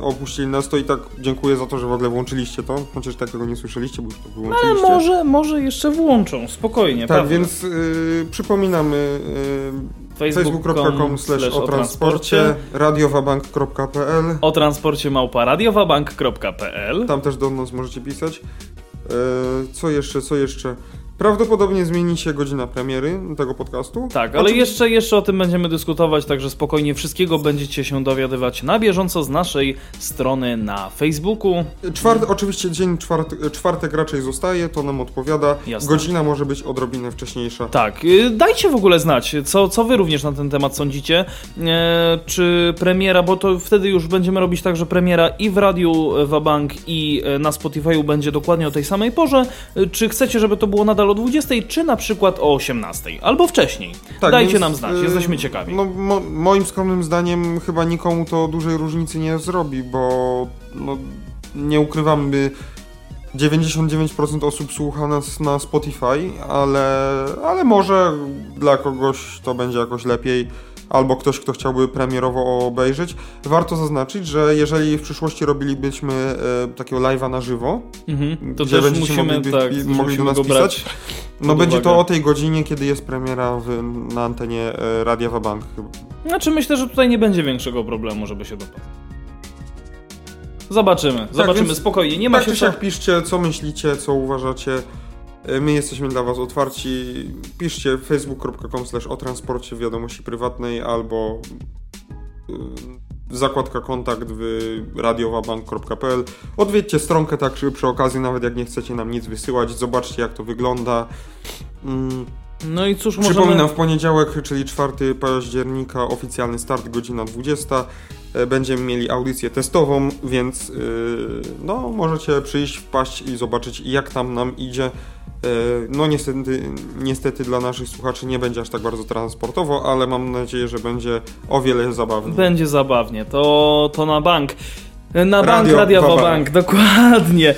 opuścili nas, to i tak dziękuję za to, że w ogóle włączyliście to. Chociaż tak tego nie słyszeliście, bo już to Ale wyłączyliście. może, może jeszcze włączą, spokojnie. tak, Pawle. więc y, przypominamy y, facebook.com slash o transporcie, radiowabank.pl O transporcie małpa radiowabank.pl Tam też do nas możecie pisać. E, co jeszcze, co jeszcze? Prawdopodobnie zmieni się godzina premiery tego podcastu. Tak, ale Oczywiście- jeszcze, jeszcze o tym będziemy dyskutować, także spokojnie wszystkiego będziecie się dowiadywać na bieżąco z naszej strony na Facebooku. Czwart, oczywiście dzień czwart, czwartek raczej zostaje, to nam odpowiada. Jasne. Godzina może być odrobinę wcześniejsza. Tak, y, dajcie w ogóle znać, co, co wy również na ten temat sądzicie. E, czy premiera, bo to wtedy już będziemy robić tak, że premiera i w radiu Wabank i e, na Spotify'u będzie dokładnie o tej samej porze. E, Czy chcecie, żeby to było nadal o 20, czy na przykład o 18, albo wcześniej? Tak, Dajcie więc, nam znać, y, jesteśmy ciekawi. No, mo, moim skromnym zdaniem chyba nikomu to dużej różnicy nie zrobi, bo no, nie ukrywamy, 99% osób słucha nas na Spotify, ale, ale może dla kogoś to będzie jakoś lepiej. Albo ktoś, kto chciałby premierowo obejrzeć. Warto zaznaczyć, że jeżeli w przyszłości robilibyśmy e, takiego live'a na żywo, Mhm, to gdzie też będziecie musimy, mogli, tak, mogli musimy do nas pisać, no będzie to uwagę. o tej godzinie, kiedy jest premiera w, na antenie e, Radia Wabank. Znaczy myślę, że tutaj nie będzie większego problemu, żeby się dopaść. Zobaczymy, zobaczymy więc spokojnie, nie ma tak się siak piszcie, co myślicie, co uważacie. E, My jesteśmy dla was otwarci. Piszcie facebook.com o transporcie w wiadomości prywatnej albo y, zakładka kontakt w radiowabank.pl Odwiedźcie stronkę tak przy, przy okazji, nawet jak nie chcecie nam nic wysyłać, zobaczcie jak to wygląda. Mm, No i cóż, możemy... Przypominam, w poniedziałek, czyli 4 października, oficjalny start, godzina 20. E, Będziemy mieli audycję testową, więc yy, no, możecie przyjść, wpaść i zobaczyć, jak tam nam idzie. E, No niestety, niestety dla naszych słuchaczy nie będzie aż tak bardzo transportowo, ale mam nadzieję, że będzie o wiele zabawniej. Będzie zabawnie, to, to na bank. Na bank Radio Radia Wabank. Wabank, dokładnie.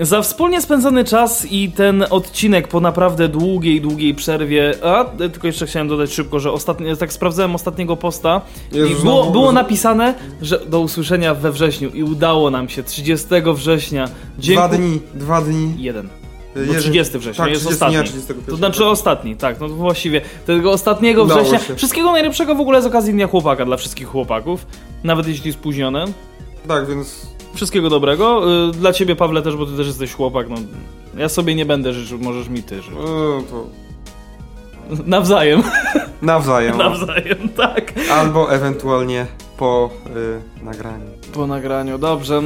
Za wspólnie spędzony czas i ten odcinek po naprawdę długiej, długiej przerwie. A, tylko jeszcze chciałem dodać szybko, że ostatnio, tak sprawdzałem ostatniego posta Jezu, i było, było napisane, że do usłyszenia we wrześniu i udało nam się 30 września. Dwa Dziękuję. dni, dwa dni. Jeden. Bo jeden- 30 września tak, jest 30 ostatni. dnia, 31. To znaczy ostatni, tak, no właściwie tego ostatniego Udało września. się. Wszystkiego najlepszego w ogóle z okazji Dnia Chłopaka dla wszystkich chłopaków, nawet jeśli spóźnione. Tak, więc Wszystkiego dobrego. Y, Dla ciebie, Pawle, też, bo ty też jesteś chłopak. No, ja sobie nie będę życzył, możesz mi ty życzyć. e, to Nawzajem, nawzajem. nawzajem, tak. Albo ewentualnie po y, nagraniu. Po nagraniu, dobrze.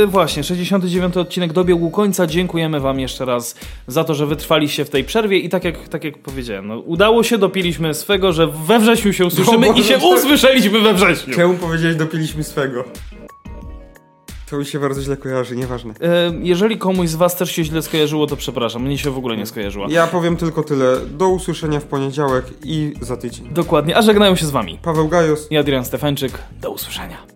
Yy, właśnie, 69 odcinek dobiegł końca. Dziękujemy Wam jeszcze raz za to, że wytrwaliście w tej przerwie i tak jak, tak jak powiedziałem, no, udało się, dopiliśmy swego, że we wrześniu się usłyszymy No, i się to- usłyszeliśmy we wrześniu. Czemu powiedziałeś, dopiliśmy swego? To mi się bardzo źle kojarzy, nieważne. Yy, jeżeli komuś z Was też się źle skojarzyło, to przepraszam, mnie się w ogóle nie skojarzyło. Ja powiem tylko tyle. Do usłyszenia w poniedziałek i za tydzień. Dokładnie, a żegnają się z Wami. Paweł Gajos. I Adrian Stefańczyk. Do usłyszenia.